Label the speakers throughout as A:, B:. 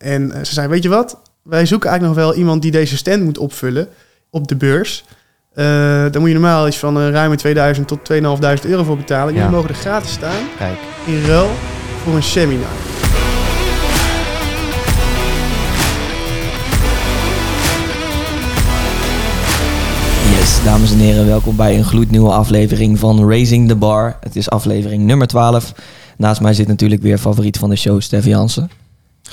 A: En eh, ze zei, weet je wat? Wij zoeken eigenlijk nog wel iemand die deze stand moet opvullen op de beurs. Eh daar moet je normaal iets van uh, ruim 2000 tot 2500 euro voor betalen. Jullie
B: Ja.
A: mogen er gratis staan
B: Kijk.
A: in ruil voor een seminar.
C: Yes, dames en heren, welkom bij een gloednieuwe aflevering van Raising the Bar. Het is aflevering nummer 12. Naast mij zit natuurlijk weer favoriet van de show, Steffi Jansen.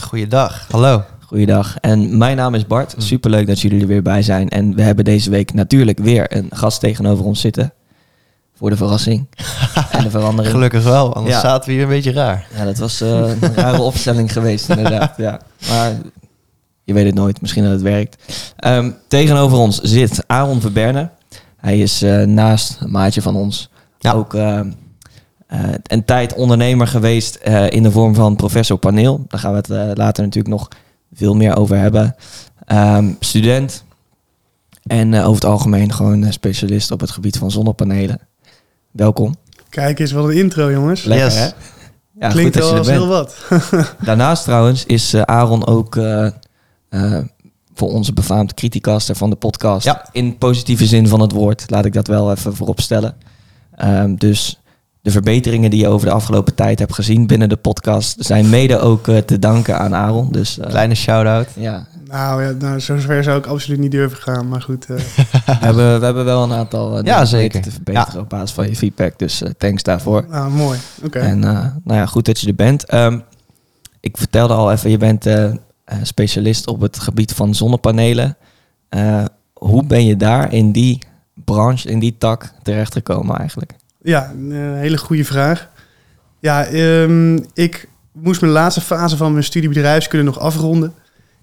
B: Goeiedag. Hallo.
C: Goeiedag. En mijn naam is Bart. Superleuk dat jullie er weer bij zijn. En we hebben deze week natuurlijk weer een gast tegenover ons zitten. Voor de verrassing en de verandering.
B: Gelukkig wel, anders
C: Ja.
B: zaten we hier een beetje raar.
C: Ja, dat was eh, een rare opstelling geweest, inderdaad. Ja. Maar je weet het nooit, misschien dat het werkt. Ehm, tegenover ons zit Aaron Verberne. Hij is eh, naast een maatje van ons
B: Ja.
C: ook eh, eh, een tijd ondernemer geweest eh, in de vorm van professor paneel. Daar gaan we het eh, later natuurlijk nog veel meer over hebben. Ehm, student en eh, over het algemeen gewoon specialist op het gebied van zonnepanelen. Welkom.
A: Kijk eens, wat een intro jongens.
C: Lekker
B: Yes.
C: hè? Ja,
A: Klinkt
C: goed dat
A: wel
C: je er
A: als
C: bent.
A: heel wat.
C: Daarnaast trouwens is eh, Aaron ook eh, eh, voor onze befaamd criticaster van de podcast.
B: Ja.
C: In positieve zin van het woord, laat ik dat wel even voorop stellen. Ehm, dus de verbeteringen die je over de afgelopen tijd hebt gezien binnen de podcast... zijn mede ook eh, te danken aan Aaron. Dus eh,
B: Kleine shout-out.
C: ja,
A: Nou ja, nou, zo ver zou ik absoluut niet durven gaan. Maar goed, eh,
C: we, hebben, we hebben wel een aantal
B: Ja, zeker.
C: te verbeteren op basis van je feedback. Dus thanks daarvoor.
A: nou, mooi. Oké.
C: En eh, nou ja, goed dat je er bent. Ehm, ik vertelde al even, je bent specialist op het gebied van zonnepanelen. Eh, hoe ben je daar in die branche, in die tak terechtgekomen eigenlijk?
A: Ja, een eh, hele goede vraag. Ja, ehm, ik moest mijn laatste fase van mijn studie bedrijfskunde nog afronden.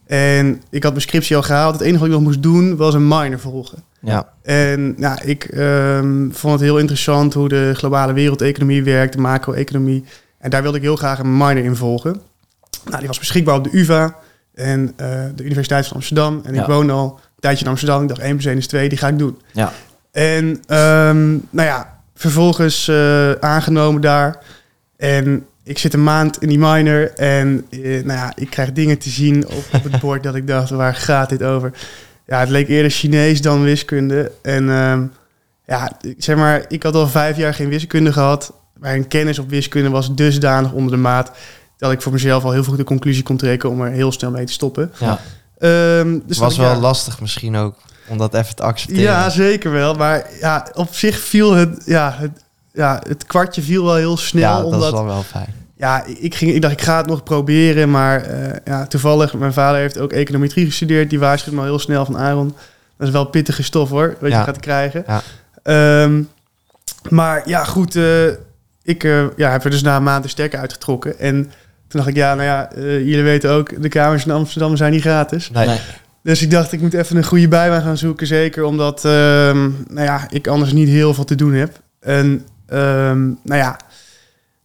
A: En ik had mijn scriptie al gehaald. Het enige wat ik nog moest doen was een minor volgen.
C: Ja,
A: En nou, ik ehm, vond het heel interessant hoe de globale wereldeconomie werkt, de macro-economie. En daar wilde ik heel graag een minor in volgen. Nou, die was beschikbaar op de UvA en eh, de Universiteit van Amsterdam. En
C: Ja.
A: ik woon al een tijdje in Amsterdam. Ik dacht 1 plus 1 is 2, die ga ik doen.
C: ja,
A: En ehm, nou ja, vervolgens eh, aangenomen daar. En ik zit een maand in die minor. En eh, nou ja, ik krijg dingen te zien op, op het bord dat ik dacht, waar gaat dit over? Ja, het leek eerder Chinees dan wiskunde. En ehm, ja, ik- zeg maar, ik had al vijf jaar geen wiskunde gehad. Mijn kennis op wiskunde was dusdanig onder de maat... dat ik voor mezelf al heel vroeg de conclusie kon trekken om er heel snel mee te stoppen.
B: Ja.
A: Ehm, dus
B: was
A: ik,
B: wel lastig misschien ook om dat even te accepteren.
A: ja, zeker wel. Maar ja, op zich viel het, ja, het, ja, het kwartje viel wel heel snel.
B: Ja, dat
A: omdat,
B: is dan wel fijn.
A: ja, ik, ging, ik dacht, ik ga het nog proberen. Maar eh, ja, toevallig, mijn vader heeft ook econometrie gestudeerd. Die waarschuwt me al heel snel van Aaron. Dat is wel pittige stof hoor, wat
B: Ja.
A: je gaat krijgen.
B: Ja.
A: Ehm, maar ja, goed. eh, ik eh, ja, heb er dus na een maand de stekker uitgetrokken. En toen dacht ik, ja, nou ja, jullie weten ook, de kamers in Amsterdam zijn niet gratis.
B: Nee.
C: Nee.
A: Dus ik dacht, ik moet even een goede bijbaan gaan zoeken. Zeker omdat ehm, nou ja, ik anders niet heel veel te doen heb. En ehm, nou ja,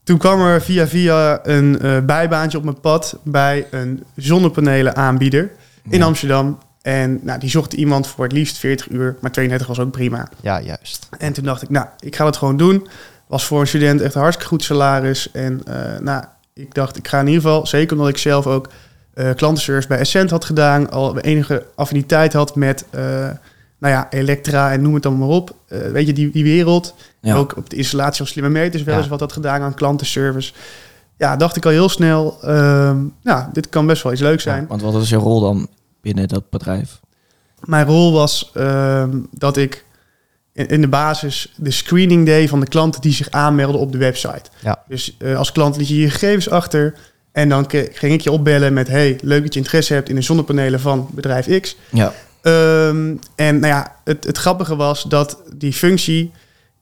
A: toen kwam er via via een eh, bijbaantje op mijn pad bij een zonnepanelen aanbieder in. Amsterdam. En nou, die zocht iemand voor het liefst 40 uur, maar 32 was ook prima.
B: Ja, juist.
A: En toen dacht ik, nou, ik ga dat gewoon doen. Was voor een student echt een hartstikke goed salaris. En eh, nou, ik dacht, ik ga in ieder geval, zeker omdat ik zelf ook eh klantenservice bij Essent had gedaan, al enige affiniteit had met, eh, nou ja, Elektra en noem het dan maar op. Eh, weet je, die, die wereld.
C: Ja.
A: Ook op de installatie van slimme meters wel
B: Ja.
A: eens wat had gedaan aan klantenservice. Ja, dacht ik al heel snel, nou, dit kan best wel iets leuks zijn.
C: Ja, want wat was je rol dan binnen dat bedrijf?
A: Mijn rol was ehm, dat ik in, de basis de screening deed van de klanten die zich aanmelden op de website.
B: Ja.
A: Dus als klant liet je je gegevens achter en dan ging ik je opbellen met... hey, leuk dat je interesse hebt in de zonnepanelen van bedrijf X.
C: Ja,
A: Ehm, en nou ja, het, het grappige was dat die functie...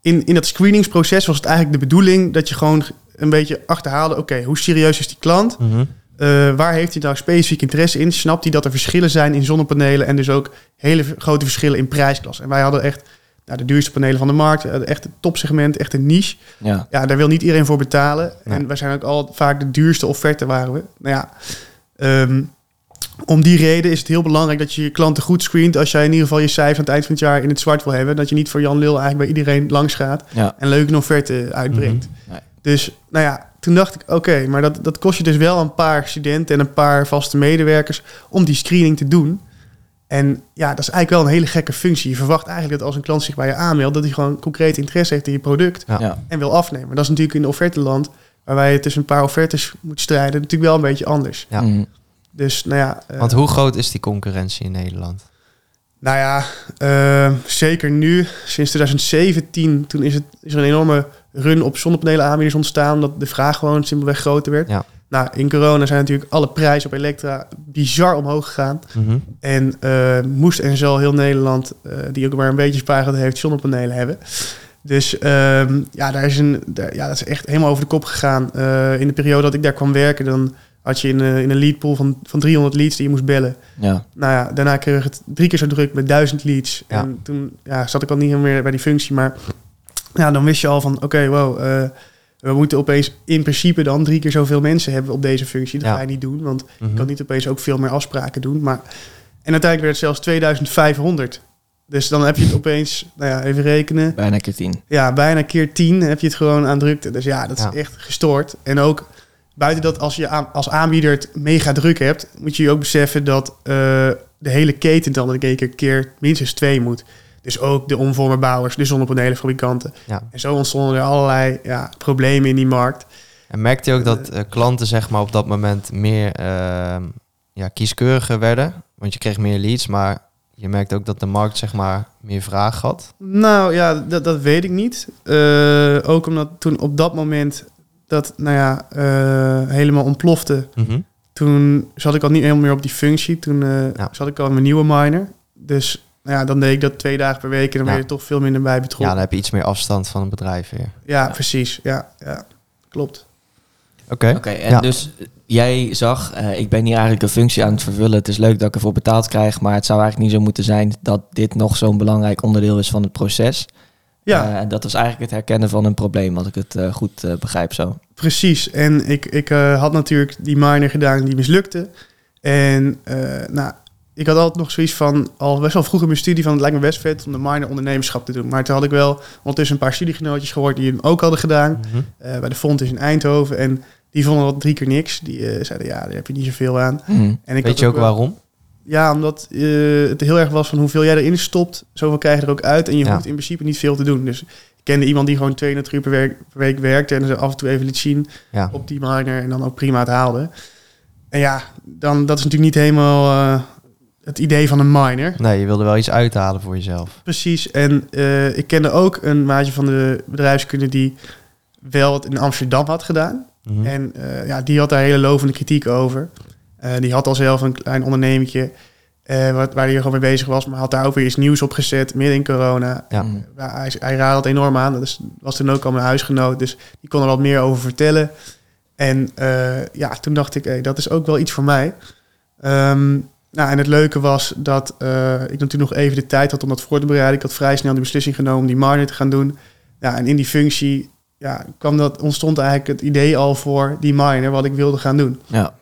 A: In, in dat screeningsproces was het eigenlijk de bedoeling... dat je gewoon een beetje achterhaalde... oké, hoe serieus is die klant?
B: Mhm.
A: Eh, waar heeft hij nou specifiek interesse in? Snapt hij dat er verschillen zijn in zonnepanelen en dus ook hele grote verschillen in prijsklasse? En wij hadden echt nou, de duurste panelen van de markt, eh, echt het topsegment, echt een niche.
C: ja,
A: Ja, daar wil niet iedereen voor betalen.
B: Nee.
A: En wij zijn ook al vaak de duurste offerte waren we. Nou ja, ehm, om die reden is het heel belangrijk dat je je klanten goed screent. Als jij in ieder geval je cijfer aan het eind van het jaar in het zwart wil hebben. Dat je niet voor Jan Lul eigenlijk bij iedereen langs gaat
C: ja.
A: en leuke offerte uitbrengt.
C: Mhm. Nee.
A: Dus nou ja, toen dacht ik, oké, maar dat, dat kost je dus wel een paar studenten en een paar vaste medewerkers om die screening te doen. En ja, dat is eigenlijk wel een hele gekke functie. Je verwacht eigenlijk dat als een klant zich bij je aanmeldt, dat hij gewoon concreet interesse heeft in je product
B: Ja.
C: Ja.
A: en wil afnemen. Dat is natuurlijk in de offerteland, waarbij je tussen een paar offertes moet strijden, natuurlijk wel een beetje anders.
B: Ja.
C: Mhm.
A: Dus nou ja, eh,
B: Want hoe groot is die concurrentie in Nederland?
A: nou ja, eh, zeker nu, sinds 2017, toen is, het, is er een enorme run op zonnepanelen aanbieders ontstaan, omdat de vraag gewoon simpelweg groter werd.
B: Ja.
A: Nou, in corona zijn natuurlijk alle prijzen op elektra bizar omhoog gegaan.
B: Mhm.
A: En eh, moest en zal heel Nederland, eh, die ook maar een beetje spaargeld heeft, zonnepanelen hebben. Dus ehm, ja, daar is een, daar- ja, dat is echt helemaal over de kop gegaan. Eh, in de periode dat ik daar kwam werken, dan had je in, in een leadpool van, van 300 leads die je moest bellen.
C: Ja.
A: Nou ja, daarna kreeg ik het drie keer zo druk met 1000 leads.
B: Ja.
A: En toen ja, zat ik al niet meer bij die functie. Maar ja, dan wist je al van, oké, wow, eh, we moeten opeens in principe dan drie keer zoveel mensen hebben op deze functie. Dat
B: Ja.
A: ga je niet doen, want
B: Mhm.
A: ik kan niet opeens ook veel meer afspraken doen. Maar, en uiteindelijk werd het zelfs 2500. Dus dan heb je het opeens, nou ja, even rekenen.
C: Bijna keer tien.
A: Ja, bijna keer 10 heb je het gewoon aan drukte. Dus ja, dat is
B: Ja.
A: echt gestoord. En ook buiten dat als je aan- als aanbieder het mega druk hebt, moet je je ook beseffen dat eh, de hele keten dan een keer, keer minstens twee moet. Dus ook de omvormerbouwers, de zonnepanelenfabrikanten.
B: Ja.
A: En zo ontstonden er allerlei ja, problemen in die markt.
B: En merkte je ook dat eh, klanten zeg maar, op dat moment meer ehm, ja, kieskeuriger werden? Want je kreeg meer leads, maar je merkte ook dat de markt zeg maar, meer vraag had.
A: Nou ja, dat, dat weet ik niet. Eh, ook omdat toen op dat moment dat nou ja, eh, helemaal ontplofte.
B: Mhm.
A: Toen zat ik al niet helemaal meer op die functie. Toen
B: Ja.
A: zat ik al in mijn nieuwe minor. Dus nou ja, dan deed ik dat twee dagen per week en dan
B: Ja.
A: ben je er toch veel minder bij
B: Ja,
A: betrokken.
B: dan heb je iets meer afstand van een bedrijf weer.
A: Ja, precies. Ja, ja, klopt.
B: Oké.
C: Oké, en
B: Ja.
C: dus jij zag, eh, ik ben hier eigenlijk een functie aan het vervullen. Het is leuk dat ik ervoor betaald krijg, maar het zou eigenlijk niet zo moeten zijn dat dit nog zo'n belangrijk onderdeel is van het proces.
A: Ja,
C: Eh, en dat was eigenlijk het herkennen van een probleem, als ik het eh, goed eh, begrijp zo.
A: precies. En ik, ik eh, had natuurlijk die minor gedaan die mislukte. En eh, nou, ik had altijd nog zoiets van, al best wel vroeg in mijn studie, van het lijkt me best vet om de minor ondernemerschap te doen. Maar toen had ik wel ondertussen een paar studiegenootjes gehoord die hem ook hadden gedaan.
B: Mhm.
A: eh, bij de Fontes in Eindhoven. En die vonden dat drie keer niks. Die eh, zeiden, ja, daar heb je niet zoveel aan.
C: Mhm.
A: En ik
B: Weet je ook waarom?
A: Ja, omdat eh, het heel erg was van hoeveel jij erin stopt, zoveel krijg je er ook uit. En je
B: Ja.
A: hoeft in principe niet veel te doen. Dus ik kende iemand die gewoon 200 uur per week, per week werkte en ze af en toe even liet zien
B: Ja.
A: op die minor en dan ook prima het haalde. En ja, dan, dat is natuurlijk niet helemaal het idee van een minor.
B: Nee, je wilde wel iets uithalen voor jezelf.
A: Precies. En eh, ik kende ook een maatje van de bedrijfskunde die wel het in Amsterdam had gedaan.
B: Mhm.
A: En eh, ja, die had daar hele lovende kritiek over. Eh, die had al zelf een klein ondernemetje eh, wat, waar hij gewoon mee bezig was. Maar had daar ook weer iets nieuws op gezet, midden in corona.
B: Ja.
C: Mhm.
A: Ja, hij, hij raadde het enorm aan. Dat is, was toen ook al mijn huisgenoot. Dus die kon er wat meer over vertellen. En eh, ja, toen dacht ik, hey, dat is ook wel iets voor mij. Ehm, nou, en het leuke was dat eh, ik natuurlijk nog even de tijd had om dat voor te bereiden. Ik had vrij snel de beslissing genomen om die minor te gaan doen. Ja, en in die functie ja, kwam dat, ontstond eigenlijk het idee al voor die minor, wat ik wilde gaan doen.
C: Ja.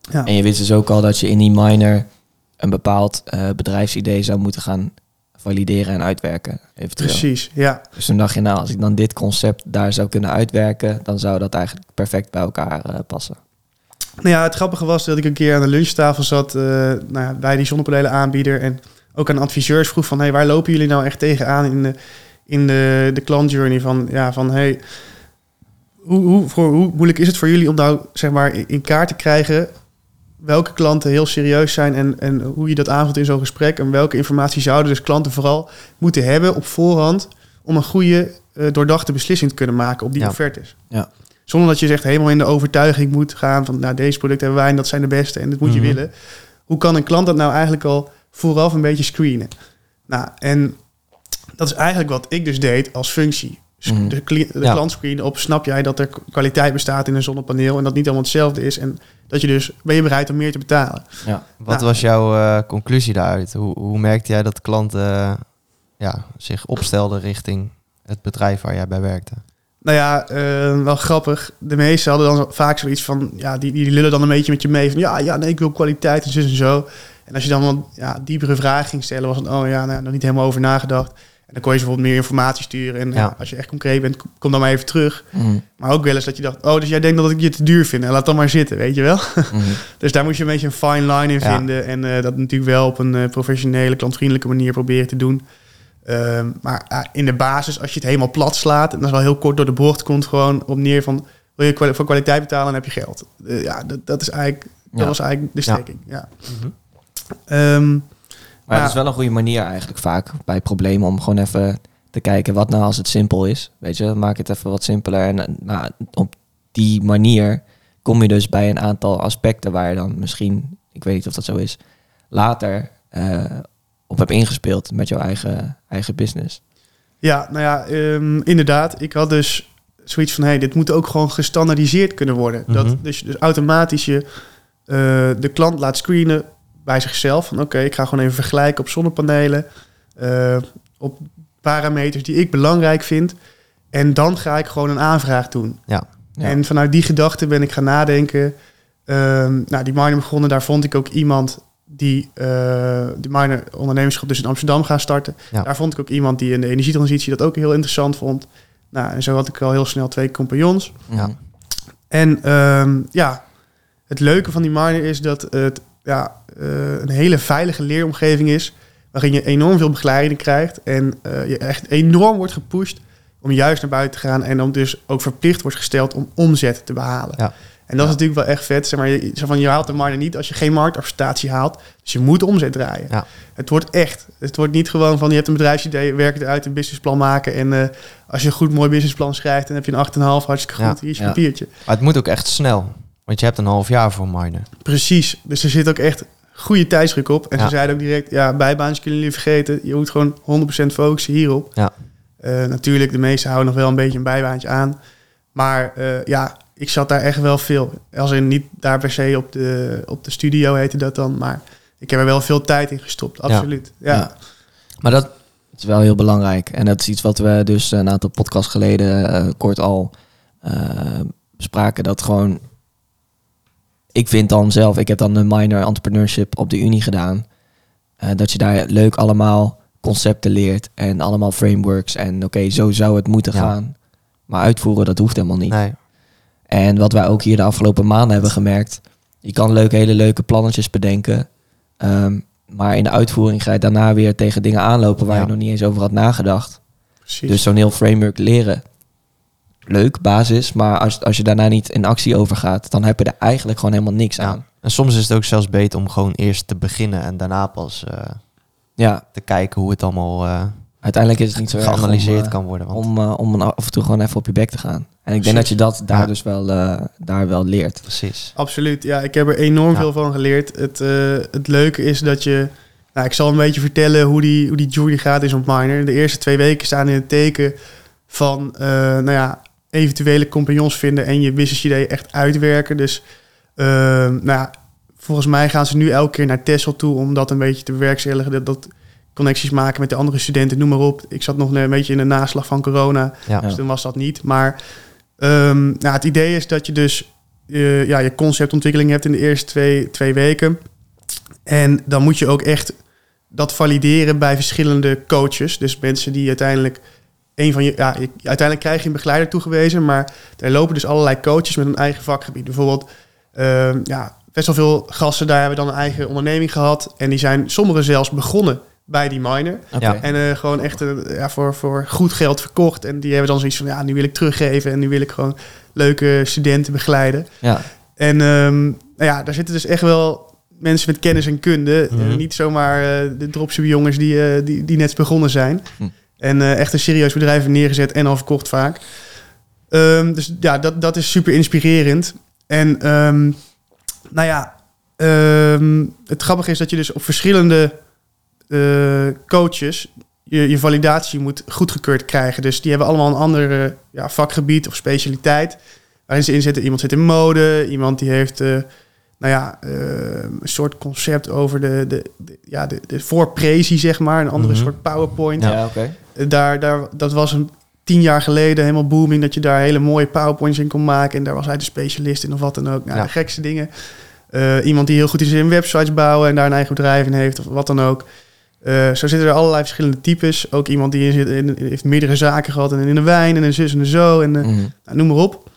A: Ja.
C: En je wist dus ook al dat je in die minor een bepaald eh, bedrijfsidee zou moeten gaan valideren en uitwerken. Eventueel.
A: Precies, ja.
C: Dus toen dacht je, nou, als ik dan dit concept daar zou kunnen uitwerken, dan zou dat eigenlijk perfect bij elkaar eh, passen.
A: Nou ja, het grappige was dat ik een keer aan de lunchtafel zat eh, nou ja, bij die zonnepanelen aanbieder en ook aan adviseurs vroeg van, hey, waar lopen jullie nou echt tegenaan in de, in de, de klantjourney van, ja, van, hey, hoe, hoe, voor, hoe moeilijk is het voor jullie om nou, zeg maar, in- kaart te krijgen welke klanten heel serieus zijn en, en hoe je dat aanvult in zo'n gesprek en welke informatie zouden dus klanten vooral moeten hebben op voorhand om een goede, eh, doordachte beslissing te kunnen maken op die
B: Ja.
A: offertes.
C: Ja.
A: Zonder dat je zegt helemaal in de overtuiging moet gaan van nou deze producten hebben wij en dat zijn de beste en dit moet je
B: Mhm.
A: willen. Hoe kan een klant dat nou eigenlijk al vooraf een beetje screenen? Nou, en dat is eigenlijk wat ik dus deed als functie.
C: Mhm.
A: De, de
B: Ja.
A: klant screenen op, snap jij dat er kwaliteit bestaat in een zonnepaneel en dat niet allemaal hetzelfde is en dat je dus, ben je bereid om meer te betalen?
C: Ja.
B: Wat
A: Nou.
B: was jouw eh, conclusie daaruit? Hoe, hoe merkte jij dat klanten ja, zich opstelden richting het bedrijf waar jij bij werkte?
A: Nou ja, eh, wel grappig. De meesten hadden dan vaak zoiets van, ja, die, die lullen dan een beetje met je mee. Van ja, ja, nee, ik wil kwaliteit en zus en zo. En als je dan wat ja, diepere vragen ging stellen, was het, oh ja, nou, nog niet helemaal over nagedacht. En dan kon je ze bijvoorbeeld meer informatie sturen. En ja,
B: Ja.
A: als je echt concreet bent, kom dan maar even terug.
C: Mhm.
A: Maar ook wel eens dat je dacht, oh, dus jij denkt dat ik je te duur vind. En laat dan maar zitten, weet je wel.
C: Mhm.
A: Dus daar moet je een beetje een fine line in vinden. En eh, dat natuurlijk wel op een eh, professionele, klantvriendelijke manier proberen te doen. Ehm, maar ah, in de basis, als je het helemaal plat slaat... en dat is wel heel kort door de bocht, komt gewoon op neer van... wil je voor kwaliteit betalen, dan heb je geld. Eh, ja, dat, dat, is eigenlijk, dat
C: Ja.
A: was eigenlijk de
B: Ja.
A: strekking. Ja. Ehm,
C: Maar
A: Ja.
C: het is wel een goede manier eigenlijk vaak bij problemen om gewoon even te kijken wat nou als het simpel is. Weet je, maak het even wat simpeler. En eh, nou, op die manier kom je dus bij een aantal aspecten waar je dan misschien, ik weet niet of dat zo is, later eh, op hebt ingespeeld met jouw eigen, eigen business.
A: Ja, nou ja, ehm, inderdaad. Ik had dus zoiets van, hey, dit moet ook gewoon gestandaardiseerd kunnen worden.
B: Mhm.
A: dat, dus, dus automatisch je eh, de klant laat screenen bij zichzelf. Van oké, ik ga gewoon even vergelijken op zonnepanelen. eh, op parameters die ik belangrijk vind. En dan ga ik gewoon een aanvraag doen.
B: Ja.
C: Ja.
A: En vanuit die gedachte ben ik gaan nadenken. Ehm, nou, die minor begonnen, daar vond ik ook iemand die eh de minor ondernemerschap dus in Amsterdam gaan starten.
B: Ja.
A: Daar vond ik ook iemand die in de energietransitie dat ook heel interessant vond. Nou, en zo had ik al heel snel twee compagnons.
B: Ja.
A: En ehm, ja, het leuke van die minor is dat het ja, eh, een hele veilige leeromgeving is. Waarin je enorm veel begeleiding krijgt. En eh, je echt enorm wordt gepusht om juist naar buiten te gaan. En dan dus ook verplicht wordt gesteld om omzet te behalen.
B: Ja.
A: En dat is natuurlijk wel echt vet. Zeg maar, je, zo van, je haalt de minor niet als je geen marktacceptatie haalt. Dus je moet omzet draaien.
B: Ja.
A: Het wordt echt. Het wordt niet gewoon van je hebt een bedrijfsidee, werk het uit, een businessplan maken. En eh, als je een goed mooi businessplan schrijft, dan heb je een 8,5 hartstikke
B: Ja.
A: goed. Hier is je
C: Ja.
A: papiertje.
B: Maar het moet ook echt snel. Want je hebt een half jaar voor minor.
A: Precies. Dus er zit ook echt goede tijdsdruk op. En
B: Ja.
A: ze zeiden ook direct, ja, bijbaantjes kunnen jullie vergeten. Je moet gewoon 100% focussen hierop.
B: Ja.
A: Eh, natuurlijk, de meesten houden nog wel een beetje een bijbaantje aan. Maar eh, ja, ik zat daar echt wel veel. Als in niet daar per se op de, op de studio heette dat dan. Maar ik heb er wel veel tijd in gestopt. Absoluut. Ja.
C: Ja. Maar dat is wel heel belangrijk. En dat is iets wat we dus een aantal podcasts geleden eh, kort al eh, bespraken. Dat gewoon, ik vind dan zelf, ik heb dan een minor entrepreneurship op de Unie gedaan. eh, dat je daar leuk allemaal concepten leert en allemaal frameworks. En oké, zo zou het moeten
B: Ja.
C: gaan. Maar uitvoeren, dat hoeft helemaal niet.
B: Nee.
C: En wat wij ook hier de afgelopen maanden hebben gemerkt, je kan leuke, hele leuke plannetjes bedenken. ehm, maar in de uitvoering ga je daarna weer tegen dingen aanlopen waar
B: Ja.
C: je nog niet eens over had nagedacht.
A: Precies.
C: Dus zo'n heel framework leren. Leuk, basis. Maar als, als je daarna niet in actie overgaat, dan heb je er eigenlijk gewoon helemaal niks
B: Ja.
C: aan.
B: En soms is het ook zelfs beter om gewoon eerst te beginnen en daarna pas eh,
C: Ja,
B: te kijken hoe het allemaal eh,
C: uiteindelijk is het niet zo om,
B: geanalyseerd
C: eh,
B: kan worden. Want,
C: om, om af en toe gewoon even op je bek te gaan. En ik denk dat je dat daar
B: Ja.
C: dus wel, eh, daar wel leert.
B: precies.
A: Absoluut, ja. Ik heb er enorm
B: Ja. veel
A: van geleerd. Het, eh, het leuke is dat je... Nou, ik zal een beetje vertellen hoe die, hoe die journey gaat is op Miner. De eerste twee weken staan in het teken van... eh, nou ja, eventuele compagnons vinden en je business idee echt uitwerken. Dus nou ja, volgens mij gaan ze nu elke keer naar Texel toe... om dat een beetje te bewerkstelligen. Dat, dat connecties maken met de andere studenten, noem maar op. Ik zat nog een beetje in de naslag van corona.
B: Ja.
A: Dus toen was dat niet. Maar ehm, nou, het idee is dat je dus eh, ja, je conceptontwikkeling hebt in de eerste twee, twee weken. En dan moet je ook echt dat valideren bij verschillende coaches. Dus mensen die uiteindelijk een van je, ja, uiteindelijk krijg je een begeleider toegewezen, maar er lopen dus allerlei coaches met een eigen vakgebied. Bijvoorbeeld, ehm, ja, best wel veel gasten daar hebben dan een eigen onderneming gehad. En die zijn sommigen zelfs begonnen bij die miner. En eh, gewoon echt eh, ja, voor, voor goed geld verkocht. En die hebben dan zoiets van, ja, nu wil ik teruggeven. En nu wil ik gewoon leuke studenten begeleiden.
C: Ja.
A: En ehm, nou ja, daar zitten dus echt wel mensen met kennis en kunde.
B: Mhm.
A: Eh, niet zomaar eh, de dropship jongens die, eh, die, die net begonnen zijn.
C: Hm.
A: En eh, echt een serieus bedrijf neergezet en al verkocht vaak. Ehm, dus ja, dat, dat is super inspirerend. En ehm, nou ja, ehm, het grappige is dat je dus op verschillende coaches je, je validatie moet goedgekeurd krijgen. Dus die hebben allemaal een ander eh, ja, vakgebied of specialiteit waarin ze inzetten. Iemand zit in mode, iemand die heeft eh, nou ja, eh, een soort concept over de, de, de- ja, de, de voorpresie, zeg maar. Een andere
B: Mhm.
A: soort PowerPoint.
C: Ja, oké.
A: Eh, Daar, daar, dat was een tien jaar geleden helemaal booming dat je daar hele mooie PowerPoints in kon maken. En daar was hij de specialist in of wat dan ook. Nou,
B: Ja.
A: de gekste dingen. Eh, iemand die heel goed is in websites bouwen en daar een eigen bedrijf in heeft of wat dan ook. Eh, zo zitten er allerlei verschillende types. Ook iemand die in zit, in, heeft meerdere zaken gehad en in de wijn en een zus en een zo en eh,
C: Mhm.
A: nou, noem maar op.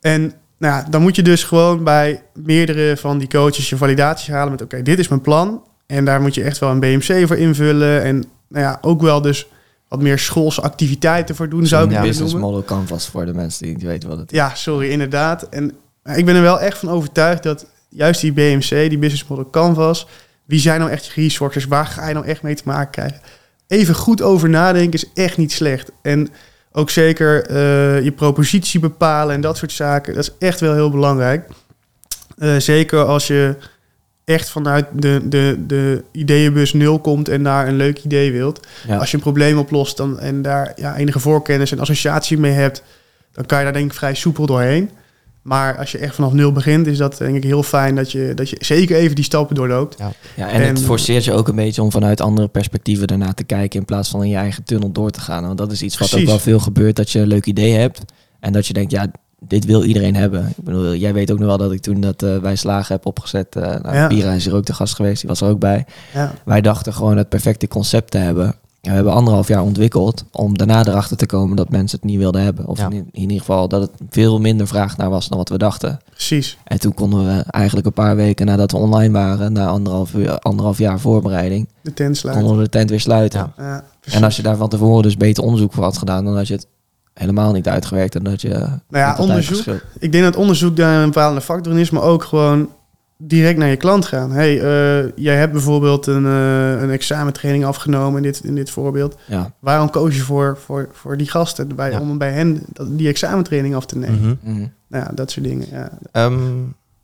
A: En nou ja, dan moet je dus gewoon bij meerdere van die coaches je validaties halen met oké, dit is mijn plan. En daar moet je echt wel een BMC voor invullen. En nou ja, ook wel dus wat meer schoolse activiteiten voor doen, zou ik het willen
C: business
A: noemen.
C: model canvas voor de mensen die niet weten wat het is.
A: Ja, sorry, inderdaad. En ja, ik ben er wel echt van overtuigd dat juist die BMC, die Business Model Canvas, wie zijn nou echt je resources? Waar ga je nou echt mee te maken krijgen? Even goed over nadenken is echt niet slecht. En ook zeker eh, je propositie bepalen en dat soort zaken, dat is echt wel heel belangrijk. Eh, zeker als je echt vanuit de, de, de ideeënbus nul komt en daar een leuk idee wilt.
C: Ja.
A: Als je een probleem oplost dan, en daar ja, enige voorkennis en associatie mee hebt, dan kan je daar denk ik vrij soepel doorheen. Maar als je echt vanaf nul begint, is dat denk ik heel fijn dat je, dat je zeker even die stappen doorloopt.
C: Ja, en, het forceert je ook een beetje om vanuit andere perspectieven ernaar te kijken in plaats van in je eigen tunnel door te gaan. Want dat is iets wat ook wel veel gebeurt, dat je een leuk idee hebt en dat je denkt, ja, dit wil iedereen hebben. Ik bedoel, jij weet ook nog wel dat ik toen dat eh, wij slagen heb opgezet, eh nou,
A: Ja.
C: Pira is hier ook de gast geweest, die was er ook bij.
A: Ja,
C: Wij dachten gewoon het perfecte concept te hebben. We hebben anderhalf jaar ontwikkeld om daarna erachter te komen dat mensen het niet wilden hebben. Of
B: Ja.
C: in, in ieder geval dat het veel minder vraag naar was dan wat we dachten.
A: precies.
C: En toen konden we eigenlijk een paar weken nadat we online waren, na anderhalf, anderhalf jaar voorbereiding,
A: De tent sluiten.
C: konden we de tent weer sluiten.
B: Ja.
C: En als je daar van tevoren dus beter onderzoek voor had gedaan, dan had je het helemaal niet uitgewerkt. En dat je.
A: Nou ja, onderzoek. Ik denk dat onderzoek daar een bepaalde factor in is, maar ook gewoon direct naar je klant gaan. hey, eh, jij hebt bijvoorbeeld een, eh, een examentraining afgenomen in dit, in dit voorbeeld.
C: Ja.
A: Waarom koos je voor, voor, voor die gasten bij,
B: Ja.
A: om bij hen die examentraining af te nemen? Nou ja, dat soort dingen. Ja.
B: Ehm,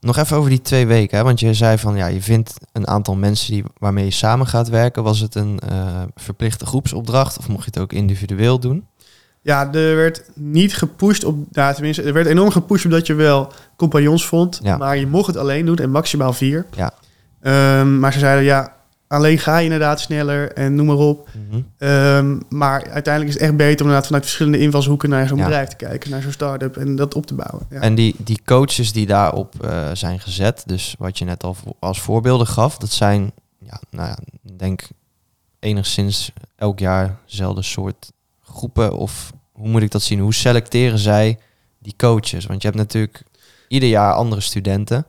B: nog even over die twee weken, hè? want je zei van ja, je vindt een aantal mensen die, waarmee je samen gaat werken. Was het een eh, verplichte groepsopdracht of mocht je het ook individueel doen?
A: Ja, er werd niet gepusht op, nou, tenminste, er werd enorm gepusht omdat je wel compagnons vond,
B: Ja.
A: maar je mocht het alleen doen en maximaal vier.
B: Ja.
A: Ehm, maar ze zeiden ja, alleen ga je inderdaad sneller en noem maar op.
B: Mhm.
A: Ehm, maar uiteindelijk is het echt beter om inderdaad vanuit verschillende invalshoeken naar zo'n
B: Ja.
A: bedrijf te kijken, naar zo'n start-up en dat op te bouwen. Ja.
B: En die, die coaches die daarop eh, zijn gezet, dus wat je net al als voorbeelden gaf, dat zijn, ja, nou ja, denk enigszins elk jaar dezelfde soort groepen. Of hoe moet ik dat zien? Hoe selecteren zij die coaches? Want je hebt natuurlijk ieder jaar andere studenten.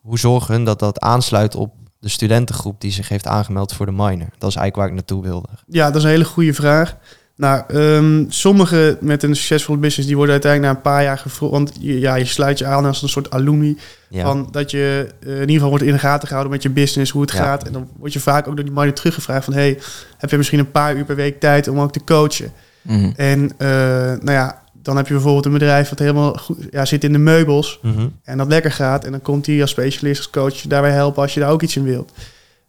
B: Hoe zorgen hun dat dat aansluit op de studentengroep die zich heeft aangemeld voor de minor? Dat is eigenlijk waar ik naartoe wilde.
A: Ja, dat is een hele goede vraag. Nou, ehm sommigen met een succesvolle business, die worden uiteindelijk na een paar jaar gevroegd. Want je, ja, je sluit je aan als een soort alumni.
B: Ja,
A: Van dat je eh, in ieder geval wordt in de gaten gehouden met je business, hoe het
B: Ja.
A: gaat. En dan word je vaak ook door die minor teruggevraagd van... hey, heb je misschien een paar uur per week tijd om ook te coachen?
C: Mhm.
A: En eh, nou ja, dan heb je bijvoorbeeld een bedrijf wat helemaal goed, ja, zit in de meubels...
B: Mhm.
A: en dat lekker gaat. En dan komt hij als specialist, als coach je daarbij helpen als je daar ook iets in wilt.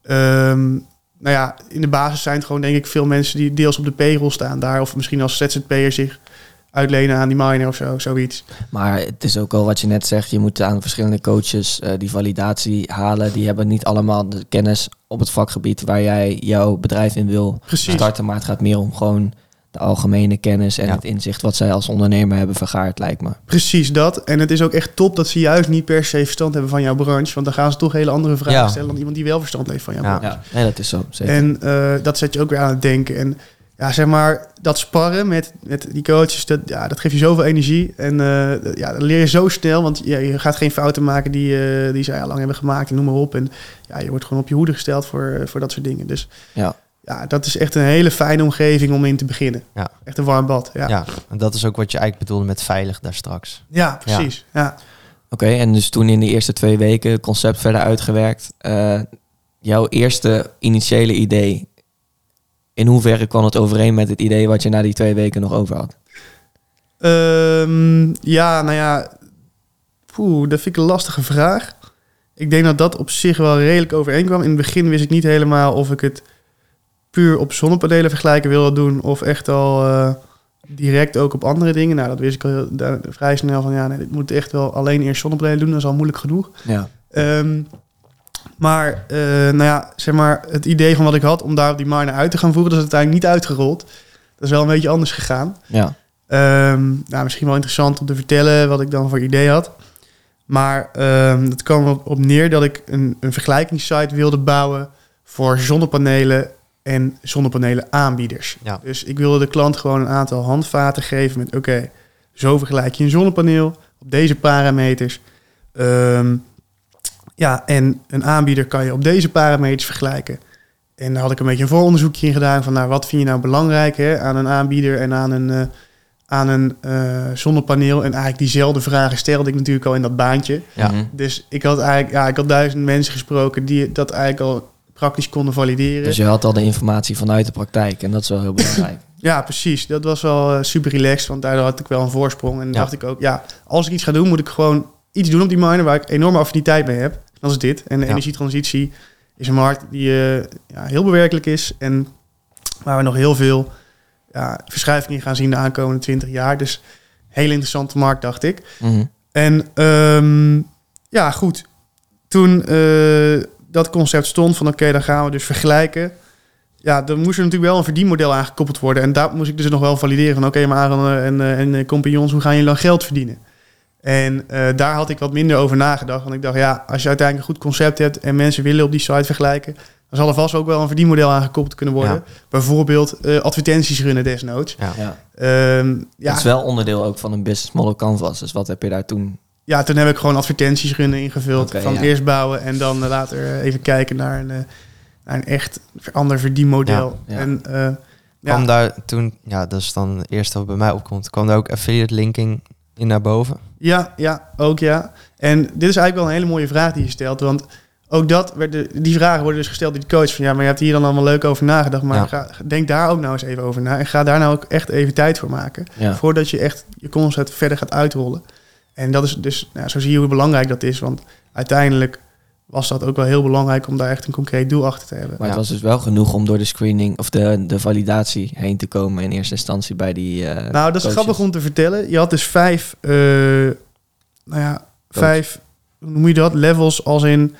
A: Ehm, nou ja, in de basis zijn het gewoon denk ik veel mensen die deels op de payroll staan daar. Of misschien als ZZP'er zich uitlenen aan die minor of zo, zoiets.
C: Maar het is ook al wat je net zegt, je moet aan verschillende coaches eh, die validatie halen. Die hebben niet allemaal de kennis op het vakgebied waar jij jouw bedrijf in wil
A: Precies.
C: starten. Maar het gaat meer om gewoon de algemene kennis en
B: Ja.
C: het inzicht wat zij als ondernemer hebben vergaard, lijkt me.
A: Precies dat. En het is ook echt top dat ze juist niet per se verstand hebben van jouw branche. Want dan gaan ze toch hele andere vragen
B: Ja.
A: stellen dan iemand die wel verstand heeft van jouw
B: Ja.
A: branche.
C: Ja, nee, dat is zo. Zeker.
A: En eh, dat zet je ook weer aan het denken. En ja, zeg maar, dat sparren met, met die coaches, dat, ja, dat geeft je zoveel energie. En eh, ja, dat leer je zo snel, want ja, je gaat geen fouten maken die, eh, die zij al lang hebben gemaakt en noem maar op. En ja, je wordt gewoon op je hoede gesteld voor, voor dat soort dingen. Dus
C: Ja.
A: Ja, dat is echt een hele fijne omgeving om in te beginnen.
B: Ja.
A: Echt een warm bad. Ja,
B: Ja, en dat is ook wat je eigenlijk bedoelde met veilig daar straks.
A: ja precies. Ja.
C: Oké, en dus toen in de eerste twee weken het concept verder uitgewerkt. Eh, jouw eerste initiële idee, in hoeverre kwam het overeen met het idee wat je na die twee weken nog over had?
A: Ehm, ja, nou ja, poeh, dat vind ik een lastige vraag. Ik denk dat dat op zich wel redelijk overeenkwam. In het begin wist ik niet helemaal of ik het puur op zonnepanelen vergelijken wilde doen... of echt al eh, direct ook op andere dingen. Nou, dat wist ik al daar- vrij snel van... ja, nee, dit moet echt wel alleen eerst zonnepanelen doen. Dat is al moeilijk genoeg.
C: Ja.
A: Ehm, maar, eh, nou ja, zeg maar, het idee van wat ik had om daar op die minor uit te gaan voeren... dat is uiteindelijk niet uitgerold. Dat is wel een beetje anders gegaan.
C: Ja.
A: Ehm, nou, misschien wel interessant om te vertellen wat ik dan voor idee had. Maar ehm het kwam op, op neer dat ik een, een vergelijkingssite wilde bouwen voor zonnepanelen en zonnepanelen aanbieders.
B: Ja.
A: Dus ik wilde de klant gewoon een aantal handvaten geven met oké, zo vergelijk je een zonnepaneel op deze parameters. Ehm, ja, en een aanbieder kan je op deze parameters vergelijken. En daar had ik een beetje een vooronderzoekje in gedaan van nou, wat vind je nou belangrijk hè, aan een aanbieder en aan een, eh, aan een eh, zonnepaneel. En eigenlijk diezelfde vragen stelde ik natuurlijk al in dat baantje.
B: Ja.
C: Mhm.
A: Dus ik had eigenlijk ja, ik had duizend mensen gesproken die dat eigenlijk al praktisch konden valideren.
C: Dus je had al de informatie vanuit de praktijk en dat is wel heel belangrijk.
A: Ja, precies. Dat was wel eh, super relaxed, want daardoor had ik wel een voorsprong. En
B: Ja.
A: dacht ik ook, ja, als ik iets ga doen, moet ik gewoon iets doen op die miner waar ik enorme affiniteit mee heb. Dat is dit. En de
B: Ja.
A: energietransitie is een markt die eh, ja, heel bewerkelijk is en waar we nog heel veel ja, verschuiving in gaan zien de aankomende 20 jaar. Dus hele interessante markt, dacht ik.
C: Mhm.
A: En ehm, ja, goed. Toen eh, dat concept stond van oké, dan gaan we dus vergelijken. Ja, dan moest er natuurlijk wel een verdienmodel aangekoppeld worden. En daar moest ik dus nog wel valideren van oké, maar Aaron eh, en, eh, en eh, compagnons, hoe gaan jullie dan geld verdienen? En eh, daar had ik wat minder over nagedacht. Want ik dacht, ja, als je uiteindelijk een goed concept hebt en mensen willen op die site vergelijken, dan zal er vast ook wel een verdienmodel aangekoppeld kunnen worden.
B: Ja.
A: Bijvoorbeeld eh, advertenties runnen desnoods.
B: Ja.
C: Ja.
A: Ehm, ja,
C: Dat is wel onderdeel ook van een business model canvas. Dus wat heb je daar toen?
A: Ja, toen heb ik gewoon advertenties runnen ingevuld. Van
C: ja.
A: eerst bouwen en dan eh, later eh, even kijken naar een, eh, naar een echt ander verdienmodel.
C: Ja.
A: En
B: Kwam daar toen, ja, dat is dan het eerste wat bij mij opkomt, kwam daar ook affiliate linking in naar boven?
A: ja, ja, ook ja. En dit is eigenlijk wel een hele mooie vraag die je stelt. Want ook dat werd de, die vragen worden dus gesteld door die coach. Van ja, maar je hebt hier dan allemaal leuk over nagedacht. Maar
B: Ja.
A: ga, denk daar ook nou eens even over na. En ga daar nou ook echt even tijd voor maken.
C: Ja.
A: Voordat je echt je concept verder gaat uitrollen. En dat is dus, nou, zo zie je hoe belangrijk dat is. Want uiteindelijk was dat ook wel heel belangrijk om daar echt een concreet doel achter te hebben.
C: Maar het
B: Ja.
C: was dus wel genoeg om door de screening of de, de validatie heen te komen in eerste instantie bij die. eh,
A: Nou, dat is
C: coaches.
A: grappig om te vertellen. Je had dus vijf, eh, nou ja, vijf, hoe noem je dat? Levels als in,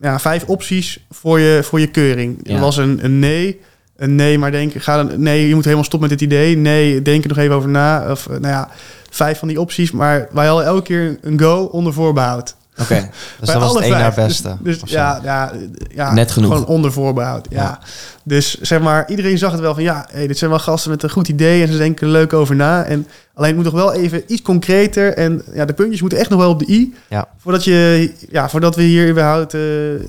A: ja, vijf opties voor je, voor je keuring.
C: Ja.
A: Er was een, een nee, nee, maar denk, ga dan, nee, je moet helemaal stoppen met dit idee. Nee, denk er nog even over na. Of, eh, nou ja, vijf van die opties. Maar wij hadden elke keer een go onder voorbehoud.
C: Oké,
B: Dus
A: Bij
B: dat was het één naar
A: vijf.
B: beste.
A: Dus, dus ja, ja, ja,
C: Net genoeg.
A: Gewoon onder voorbehoud. Ja.
B: Ja.
A: Dus zeg maar, iedereen zag het wel van ja, hey, dit zijn wel gasten met een goed idee en ze denken er leuk over na. En alleen het moet nog wel even iets concreter en ja, de puntjes moeten echt nog wel op de i.
B: Ja.
A: Voordat, je, ja, voordat we hier überhaupt eh,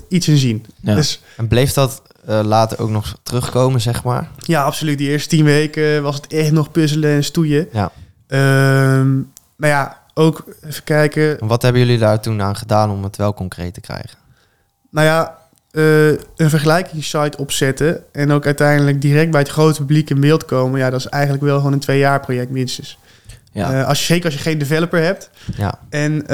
A: iets in zien.
C: ja.
A: Dus
B: En bleef dat eh, later ook nog terugkomen, zeg maar?
A: ja, absoluut. Die eerste tien weken was het echt nog puzzelen en stoeien.
B: Ja.
A: Ehm, maar ja, ook even kijken.
B: En wat hebben jullie daar toen aan gedaan om het wel concreet te krijgen?
A: Nou ja, eh, een vergelijkingssite opzetten en ook uiteindelijk direct bij het grote publiek in beeld komen. Ja, dat is eigenlijk wel gewoon een twee jaar project minstens.
C: ja.
A: Eh, als je, zeker als je geen developer hebt.
B: Ja,
A: En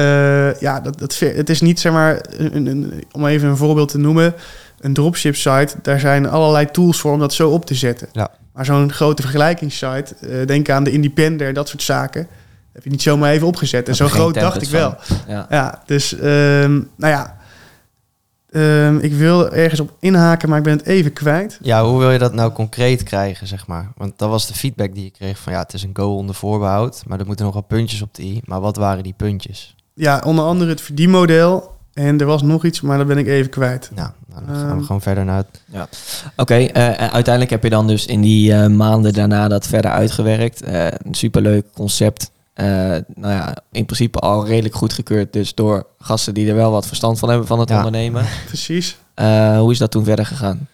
A: ja, dat, dat, het is niet zeg maar, een, een- om even een voorbeeld te noemen, een dropship site. Daar zijn allerlei tools voor om dat zo op te zetten.
B: Ja.
A: Maar zo'n grote vergelijkingssite, eh, denk aan de Independer, dat soort zaken, heb je niet zomaar even opgezet. En zo groot dacht ik wel.
C: Ja.
A: Ja, dus ehm, nou ja, Ehm, ik wil ergens op inhaken, maar ik ben het even kwijt.
B: Ja, hoe wil je dat nou concreet krijgen, zeg maar? Want dat was de feedback die je kreeg van ja, het is een go onder voorbehoud, maar er moeten nog wel puntjes op de i. Maar wat waren die puntjes?
A: Ja, onder andere het verdienmodel. En er was nog iets, maar dat ben ik even kwijt.
B: Nou, dan gaan we gewoon verder naar het...
C: Oké, eh, en uiteindelijk heb je dan dus in die eh, maanden daarna dat verder uitgewerkt. Eh, een superleuk concept. Eh, nou ja, in principe al redelijk goedgekeurd. Dus door gasten die er wel wat verstand van hebben van het
B: Ja.
C: ondernemen.
A: Precies.
C: Eh, hoe is dat toen verder gegaan?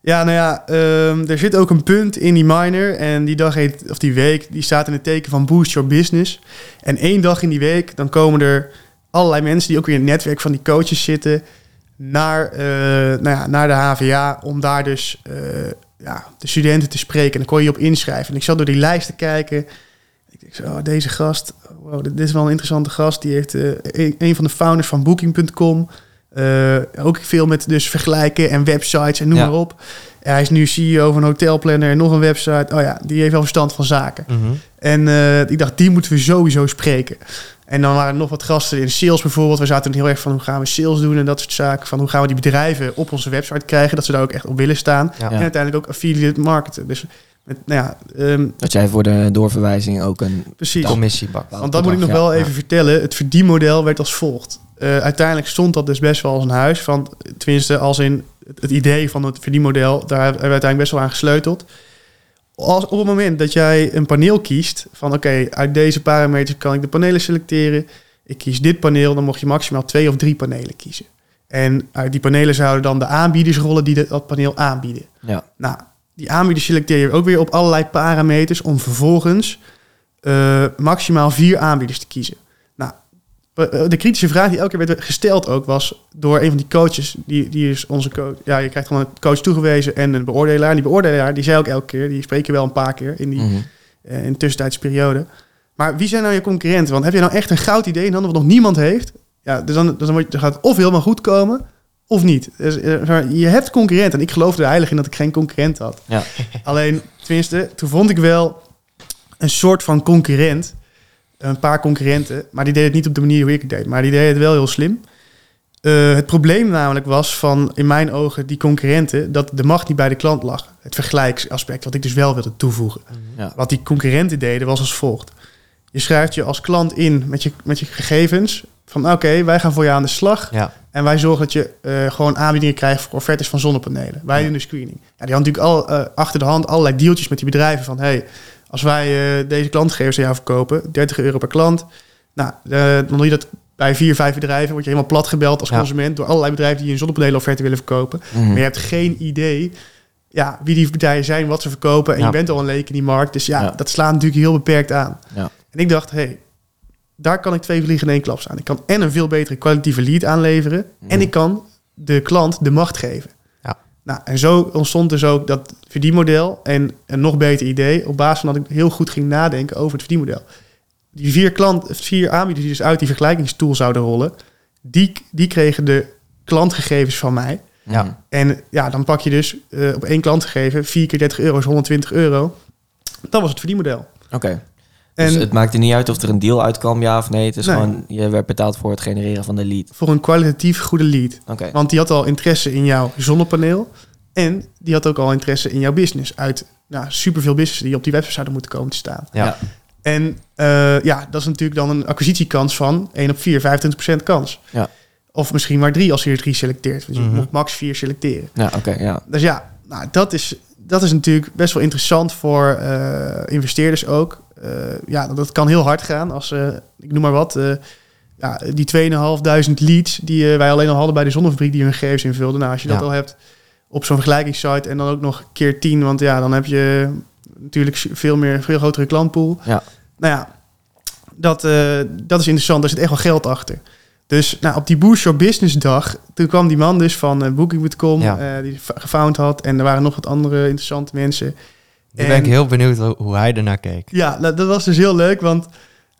A: Ja, nou ja, ehm, er zit ook een punt in die miner. En die dag heet, of die week, die staat in het teken van boost your business. En één dag in die week, dan komen er allerlei mensen die ook weer in het netwerk van die coaches zitten. Naar, eh, nou ja, naar de HVA om daar dus eh, ja, de studenten te spreken. En dan kon je je op inschrijven. En ik zat door die lijst te kijken. Ik dacht zo, oh, deze gast, wow, dit is wel een interessante gast. Die heeft eh, een, een van de founders van Booking.com. Ook veel met dus vergelijken en websites en noem
B: Ja.
A: maar op. Hij is nu CEO van een hotelplanner en nog een website. Oh ja, die heeft wel verstand van zaken.
B: Mhm.
A: En ik dacht, die moeten we sowieso spreken. En dan waren er nog wat gasten in sales bijvoorbeeld. We zaten heel erg van hoe gaan we sales doen en dat soort zaken. Van hoe gaan we die bedrijven op onze website krijgen. Dat ze daar ook echt op willen staan.
B: Ja.
A: En uiteindelijk ook affiliate marketen. Dus met, nou ja, ehm,
C: Dat jij voor de doorverwijzing ook een...
A: precies.
B: Commissiebak.
A: Want dat moet ik nog wel even vertellen. Het verdienmodel werd als volgt. Eh, uiteindelijk stond dat dus best wel als een huis. Van, tenminste, als in het, het idee van het verdienmodel, daar hebben we uiteindelijk best wel aan gesleuteld. Als, op het moment dat jij een paneel kiest, van oké, uit deze parameters kan ik de panelen selecteren. Ik kies dit paneel, dan mocht je maximaal twee of drie panelen kiezen. En uit die panelen zouden dan de aanbieders rollen die dat paneel aanbieden.
C: Ja.
A: Nou, die aanbieders selecteer je ook weer op allerlei parameters om vervolgens eh, maximaal vier aanbieders te kiezen. Nou, eh, de kritische vraag die elke keer werd gesteld ook was door een van die coaches. Die, die is onze coach. Ja, je krijgt gewoon een coach toegewezen en een beoordelaar. En die beoordelaar, die zei ook elke keer, die spreken wel een paar keer in die
C: Mhm.
A: eh, in tussentijdse periode. Maar wie zijn nou je concurrenten? Want heb je nou echt een goud idee in handen wat nog niemand heeft? Ja, dus dan, dan, wordt- dan gaat het of helemaal goed komen of niet. Dus, eh, je hebt concurrenten. En ik geloofde er heilig in dat ik geen concurrent had.
C: Ja.
A: Alleen, tenminste, toen vond ik wel een soort van concurrent. Een paar concurrenten. Maar die deden het niet op de manier hoe ik het deed. Maar die deden het wel heel slim. Eh, het probleem namelijk was van, in mijn ogen, die concurrenten... dat de macht niet bij de klant lag. Het vergelijksaspect, wat ik dus wel wilde toevoegen.
C: Ja.
A: Wat die concurrenten deden was als volgt. Je schrijft je als klant in met je, met je gegevens. Van oké, wij gaan voor je aan de slag.
B: Ja.
A: En wij zorgen dat je eh, gewoon aanbiedingen krijgt voor offertes van zonnepanelen. Wij
C: Ja.
A: doen de screening. Ja, die had natuurlijk al eh, achter de hand allerlei deeltjes met die bedrijven. Van hey, als wij eh, deze klantgegevens aan jou verkopen, 30 euro per klant. Nou, eh, dan doe je dat bij vier, vijf bedrijven. Word je helemaal plat gebeld als
B: Ja.
A: consument door allerlei bedrijven die een zonnepanelenofferte willen verkopen.
C: Mhm.
A: Maar je hebt geen idee ja, wie die partijen zijn, wat ze verkopen. En
B: Ja.
A: je bent al een leek in die markt. Dus ja,
C: Ja.
A: dat slaat natuurlijk heel beperkt aan.
C: Ja.
A: En ik dacht, hey, daar kan ik twee vliegen in één klap staan. Ik kan en een veel betere kwalitatieve lead aanleveren.
C: Mhm.
A: En ik kan de klant de macht geven. Nou, en zo ontstond dus ook dat verdienmodel. En een nog beter idee. Op basis van dat ik heel goed ging nadenken over het verdienmodel. Die vier, klant, vier aanbieders die dus uit die vergelijkingstool zouden rollen. Die, die kregen de klantgegevens van mij.
B: Ja.
A: En ja, dan pak je dus eh, op één klant gegeven, 4 keer 30 euro is 120 euro. Dat was het verdienmodel.
C: Oké.
A: En
C: Dus het maakte niet uit of er een deal uitkwam, ja of nee. Het is
A: Nee.
C: gewoon, je werd betaald voor het genereren van de lead.
A: voor een kwalitatief goede lead. Want die had al interesse in jouw zonnepaneel. En die had ook al interesse in jouw business. Uit nou, superveel businesses die op die website zouden moeten komen te staan.
B: Ja.
A: En eh, ja, dat is natuurlijk dan een acquisitiekans van 1 op 4, 25% kans.
C: Ja.
A: Of misschien maar 3 als je er 3 selecteert. Want je
B: Mhm.
A: moet max 4 selecteren.
C: Ja, oké, ja.
A: Dus ja, nou, dat, is, dat is natuurlijk best wel interessant voor eh, investeerders ook. Eh, ja, dat kan heel hard gaan als, eh, ik noem maar wat, eh, ja, die 2500 leads die wij alleen al hadden bij de zonnefabriek die hun gegevens invulden. Nou, als je dat al hebt op zo'n vergelijkingssite en dan ook nog keer 10, want ja, dan heb je natuurlijk veel meer, veel grotere klantpool.
C: Ja.
A: Nou ja, dat, dat is interessant. Daar zit echt wel geld achter. Dus nou, op die Boost Your Business dag, toen kwam die man dus van eh, Booking.com,
B: Ja.
A: eh, die gefound had. En er waren nog wat andere interessante mensen.
B: Ben ik
A: En-
B: heel benieuwd hoe, hij ernaar keek.
A: Ja, dat, dat was dus heel leuk, want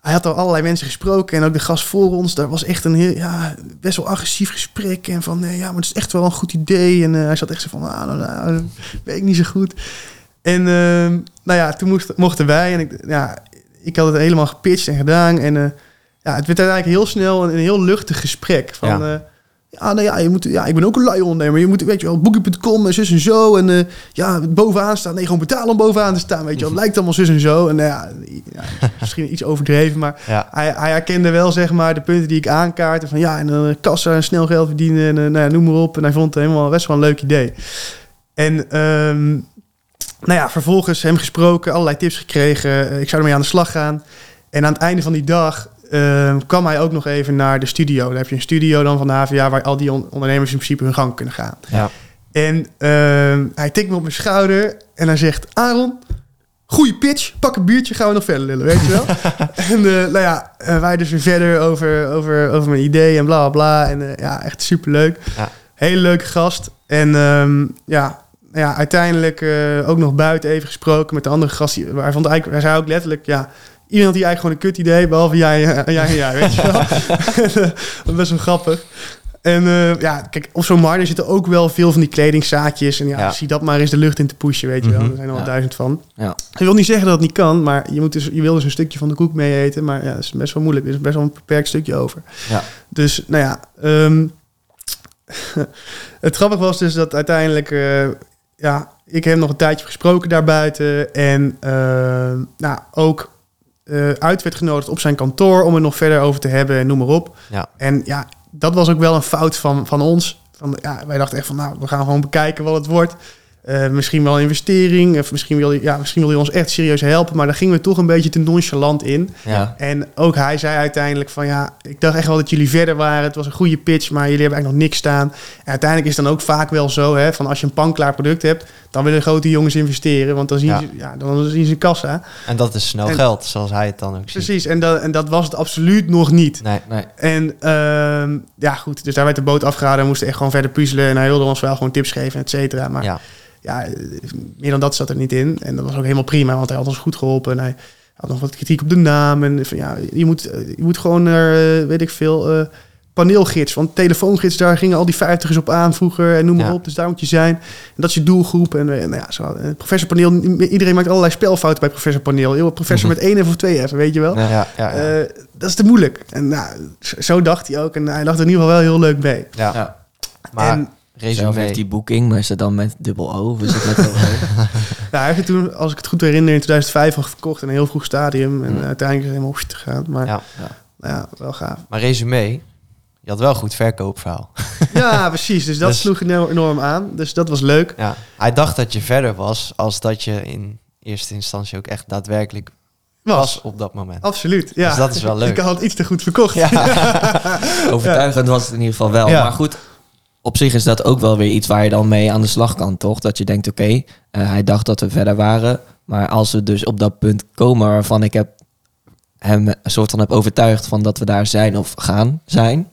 A: hij had al allerlei mensen gesproken. En ook de gast voor ons, daar was echt een heel, ja, best wel agressief gesprek. En van, eh, ja, maar het is echt wel een goed idee. En eh, hij zat echt zo van, ah, nou, nou, dat weet ik niet zo goed. En ehm, nou ja, toen moest, mochten wij. En ik, ja, ik had het helemaal gepitcht en gedaan. En eh, ja, het werd uiteindelijk heel snel een, een heel luchtig gesprek. Van,
B: Ja.
A: Ja. nou ja, je moet, ja, ik ben ook een lui ondernemer. Je moet, weet je wel, booking.com en zus en zo. En eh, ja, bovenaan staan. Nee, gewoon betalen om bovenaan te staan. Weet je wel, het lijkt allemaal zus en zo. En nou ja, misschien iets overdreven, maar
B: Ja.
A: hij, hij herkende wel, zeg maar, de punten die ik aankaartte. Van ja, en dan eh, kassa en snel geld verdienen en eh, nou ja, noem maar op. En hij vond het helemaal best wel een leuk idee. En ehm, nou ja, vervolgens hem gesproken, allerlei tips gekregen. Ik zou ermee aan de slag gaan. En aan het einde van die dag ehm, kwam hij ook nog even naar de studio. Daar heb je een studio dan van de HVA waar al die on- ondernemers in principe hun gang kunnen gaan.
B: Ja.
A: En ehm, hij tikt me op mijn schouder en hij zegt... Aaron, goede pitch, pak een biertje, gaan we nog verder lullen, weet je wel? en uh, nou ja, uh, wij dus weer verder over, over, over mijn idee en bla bla bla. En uh, ja, echt superleuk.
B: Ja.
A: Hele leuke gast. En um, ja, ja, uiteindelijk ook nog buiten even gesproken met de andere gast. Hij, vond eigenlijk, hij zei ook letterlijk, ja... Iedereen had hier eigenlijk gewoon een kut idee, behalve jij, jij en jij, weet je wel? best wel grappig. En uh, ja, kijk, op zo'n markt zitten ook wel veel van die kledingzaadjes. En ja, ja, zie dat maar eens de lucht in te pushen, weet je wel. Mm -hmm. Er zijn er al ja. duizend van.
C: Ja.
A: Ik wil niet zeggen dat het niet kan, maar je, moet dus, je wil dus een stukje van de koek mee eten. Maar ja, dat is best wel moeilijk. Er is best wel een beperkt stukje over.
C: Ja.
A: Dus, nou ja. Um, het grappige was dus dat uiteindelijk... Uh, ja, ik heb nog een tijdje gesproken daarbuiten. En uh, nou, ook uh, uit werd genodigd op zijn kantoor... om er nog verder over te hebben en noem maar op.
B: Ja.
A: En ja, dat was ook wel een fout van, van ons. Van, ja, wij dachten echt van, nou, we gaan gewoon bekijken wat het wordt. Eh, misschien wel een investering, of misschien wil, hij, ja, misschien wil hij ons echt serieus helpen. Maar daar gingen we toch een beetje te nonchalant in.
B: Ja.
A: En ook hij zei uiteindelijk van ja, ik dacht echt wel dat jullie verder waren. Het was een goede pitch, maar jullie hebben eigenlijk nog niks staan. En uiteindelijk is het dan ook vaak wel zo, hè, van als je een panklaar product hebt, dan willen grote jongens investeren, want dan zien
B: Ja.
A: ze, ja, dan zien ze kassa.
B: En dat is snel
A: En-
B: geld, zoals hij het dan ook ziet.
A: Precies, en dat, en dat was het absoluut nog niet.
B: Nee,
C: Nee.
A: En ehm, ja, goed, dus daar werd de boot afgehouden. We moesten echt gewoon verder puzzelen. En hij wilde ons wel gewoon tips geven, et cetera. Maar ja.
B: ja.
A: meer dan dat zat er niet in. En dat was ook helemaal prima, want hij had ons goed geholpen. En hij had nog wat kritiek op de naam. En van ja, je moet, eh, je moet gewoon naar, eh, weet ik veel, eh, paneelgids. Want telefoongids, daar gingen al die vijftigers op aan vroeger. En noem maar
B: Ja.
A: op, dus daar moet je zijn. En dat is je doelgroep. En, eh, nou ja, zo, eh, professor Paneel, iedereen maakt allerlei spelfouten bij professor Paneel. Heel, professor
B: Mhm.
A: met één F of twee F, weet je wel.
B: Ja, ja, ja.
A: Eh, dat is te moeilijk. En nou, zo- dacht hij ook. En hij dacht er in ieder geval wel heel leuk mee.
B: ja.
C: Ja.
B: Maar
A: en
C: Zelf
B: resume.
C: heeft die boeking, maar is het dan met dubbel O? Of is het met dubbel O?
A: nou, hij heeft het toen, als ik het goed herinner, in 2005 al verkocht. In een heel vroeg stadium. En
C: Mm.
A: eh, uiteindelijk is het helemaal oefst gegaan. Maar
B: Ja.
C: Ja.
A: Nou ja, wel gaaf.
B: Maar resume, je had wel een goed verkoopverhaal.
A: Ja, precies. Dus dat
B: Dus-
A: sloeg enorm enorm aan. Dus dat was leuk.
B: Ja. Hij dacht dat je verder was als dat je in eerste instantie ook echt daadwerkelijk was,
A: Was.
B: op dat moment.
A: Absoluut. Ja.
B: Dus dat is wel leuk.
A: Ik had het iets te goed verkocht.
C: Overtuigend was het in ieder geval wel.
B: Ja.
C: Maar goed, op zich is dat ook wel weer iets waar je dan mee aan de slag kan, toch? Dat je denkt, oké, eh, hij dacht dat we verder waren. Maar als we dus op dat punt komen waarvan ik heb hem een soort van heb overtuigd van dat we daar zijn of gaan zijn.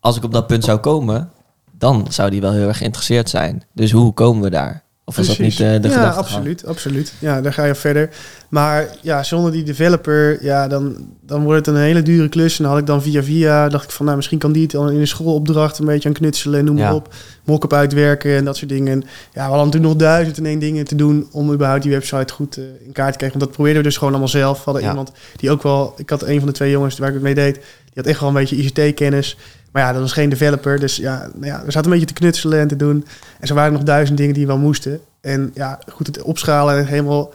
C: Als ik op dat punt zou komen, dan zou die wel heel erg geïnteresseerd zijn. Dus hoe komen we daar? Of was dat niet eh, de
A: ja, absoluut, absoluut. Ja, daar ga je verder. Maar ja, zonder die developer, ja, dan, dan wordt het een hele dure klus. En dan had ik dan via via, dacht ik van, nou, misschien kan die het dan in een schoolopdracht een beetje aan knutselen en noem maar op. Mock-up uitwerken en dat soort dingen. En ja, we hadden natuurlijk nog duizend en één dingen te doen om überhaupt die website goed eh, in kaart te krijgen. Want dat probeerden we dus gewoon allemaal zelf. We hadden
B: Ja.
A: iemand die ook wel, ik had een van de twee jongens waar ik het mee deed, die had echt wel een beetje ICT-kennis. Maar ja, dat was geen developer. Dus ja, nou ja, we zaten een beetje te knutselen en te doen. En zo waren er nog duizend dingen die wel moesten. En ja, goed, het opschalen en helemaal...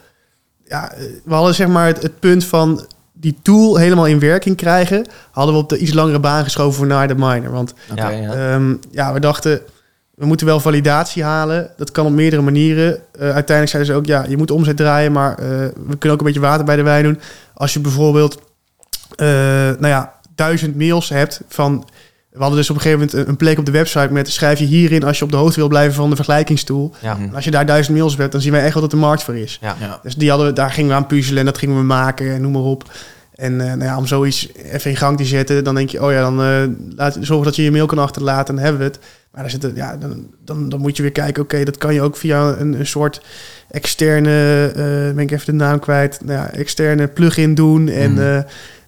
A: Ja, eh, we hadden zeg maar het, het punt van die tool helemaal in werking krijgen... hadden we op de iets langere baan geschoven voor naar de miner. Want
B: Ja.
A: Ehm, ja, we dachten, we moeten wel validatie halen. Dat kan op meerdere manieren. Eh, uiteindelijk zeiden ze ook, ja, je moet omzet draaien, maar eh, we kunnen ook een beetje water bij de wijn doen. Als je bijvoorbeeld, nou ja, duizend mails hebt van... We hadden dus op een gegeven moment een- plek op de website met... schrijf je hierin als je op de hoogte wil blijven van de vergelijkingstool.
B: Ja.
C: Mhm.
A: En als je daar duizend mails hebt, dan zien wij echt wel dat er markt voor is.
B: Ja.
C: Ja.
A: Dus die hadden we, daar gingen we aan puzzelen en dat gingen we maken en noem maar op. En eh, nou ja, om zoiets even in gang te zetten, dan denk je, oh ja, dan eh laat, zorg dat je je mail kan achterlaten, dan hebben we het. Maar daar zitten, ja, dan, dan, dan moet je weer kijken, oké, dat kan je ook via een, een soort externe, eh ben ik even de naam kwijt, nou ja, externe plugin doen. En
C: Mhm.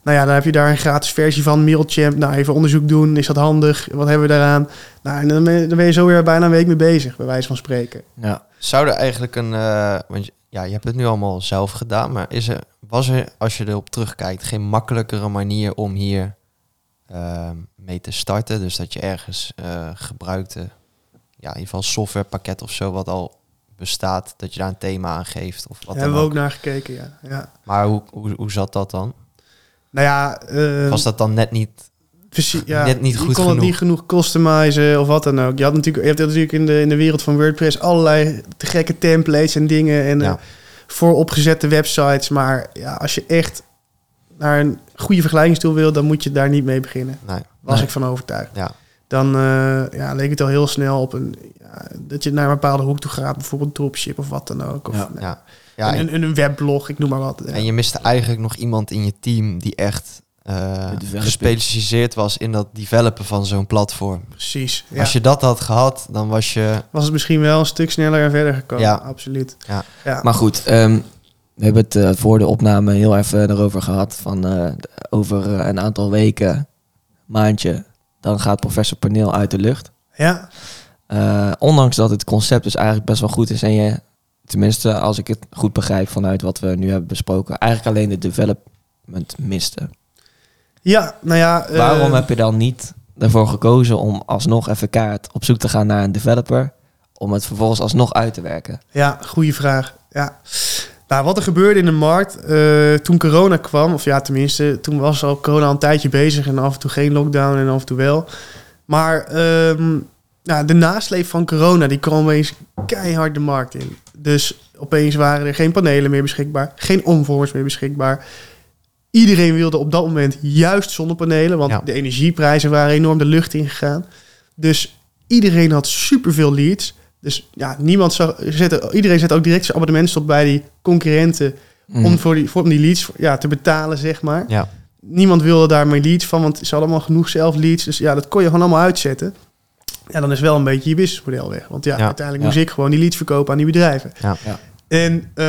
A: Nou ja, dan heb je daar een gratis versie van, Mailchimp. Nou, even onderzoek doen, is dat handig? Wat hebben we daaraan? Nou, en dan ben, je, dan ben je zo weer bijna een week mee bezig, bij wijze van spreken.
C: ja.
B: Zou er eigenlijk een... eh, want ja, je hebt het nu allemaal zelf gedaan, maar is er, was er, als je erop terugkijkt, geen makkelijkere manier om hier eh, mee te starten? Dus dat je ergens eh gebruikte, ja, in ieder geval softwarepakket of zo, wat al bestaat, dat je daar een thema aan geeft of wat dan
A: hebben we
B: ook.
A: ook naar gekeken, ja. ja.
B: Maar hoe, hoe, hoe zat dat dan?
A: Nou ja, eh,
B: Was dat dan net niet...
A: Precies, ja.
B: Net niet
A: je
B: goed
A: kon
B: genoeg.
A: het niet genoeg customizen of wat dan ook. Je, had natuurlijk, je hebt natuurlijk in de, in de wereld van WordPress allerlei te gekke templates en dingen en
B: Ja.
A: eh, vooropgezette websites. Maar ja, als je echt naar een goede vergelijkingstool wil, dan moet je daar niet mee beginnen.
B: Nee.
A: Was
C: Nee.
A: ik van overtuigd.
B: Ja.
A: Dan eh, ja, leek het al heel snel op een, ja, dat je naar een bepaalde hoek toe gaat. Bijvoorbeeld dropship of wat dan ook. Of
C: Ja.
B: Ja. Ja, en,
A: een, een webblog, ik noem maar wat. Ja.
B: en je miste eigenlijk nog iemand in je team die echt eh, gespecialiseerd was in dat developen van zo'n platform.
A: Precies. Ja.
B: Als je dat had gehad, dan was je...
A: Was het misschien wel een stuk sneller en verder gekomen.
B: Ja.
A: Absoluut.
B: Ja.
A: ja.
C: Maar goed, ehm, we hebben het eh, voor de opname heel even erover gehad. Van eh, over een aantal weken, maandje, dan gaat professor Paneel uit de lucht.
A: ja.
C: Eh, ondanks dat het concept dus eigenlijk best wel goed is en je, tenminste als ik het goed begrijp vanuit wat we nu hebben besproken, eigenlijk alleen de development miste.
A: Ja, nou ja. eh,
C: Waarom heb je dan niet ervoor gekozen om alsnog even kaart op zoek te gaan naar een developer, om het vervolgens alsnog uit te werken?
A: Ja, goede vraag. Ja. Nou, wat er gebeurde in de markt eh, toen corona kwam, of ja, tenminste, toen was al corona al een tijdje bezig en af en toe geen lockdown en af en toe wel. Maar ehm, nou, de nasleep van corona, die kwam opeens keihard de markt in. Dus opeens waren er geen panelen meer beschikbaar, geen omvormers meer beschikbaar. Iedereen wilde op dat moment juist zonnepanelen, want
B: Ja.
A: de energieprijzen waren enorm de lucht ingegaan. Dus iedereen had superveel leads. Dus ja, niemand zag, zette, iedereen zette ook direct zijn abonnement op bij die concurrenten
C: Mm.
A: om, voor die, voor, om die leads ja, te betalen, zeg maar.
B: Ja.
A: Niemand wilde daar meer leads van, want ze hadden allemaal genoeg zelf leads. Dus ja, dat kon je gewoon allemaal uitzetten. Ja, dan is wel een beetje je businessmodel weg. Want ja,
B: Ja.
A: uiteindelijk
C: Ja.
A: moest ik gewoon die leads verkopen aan die bedrijven.
B: Ja.
C: Ja.
A: En eh,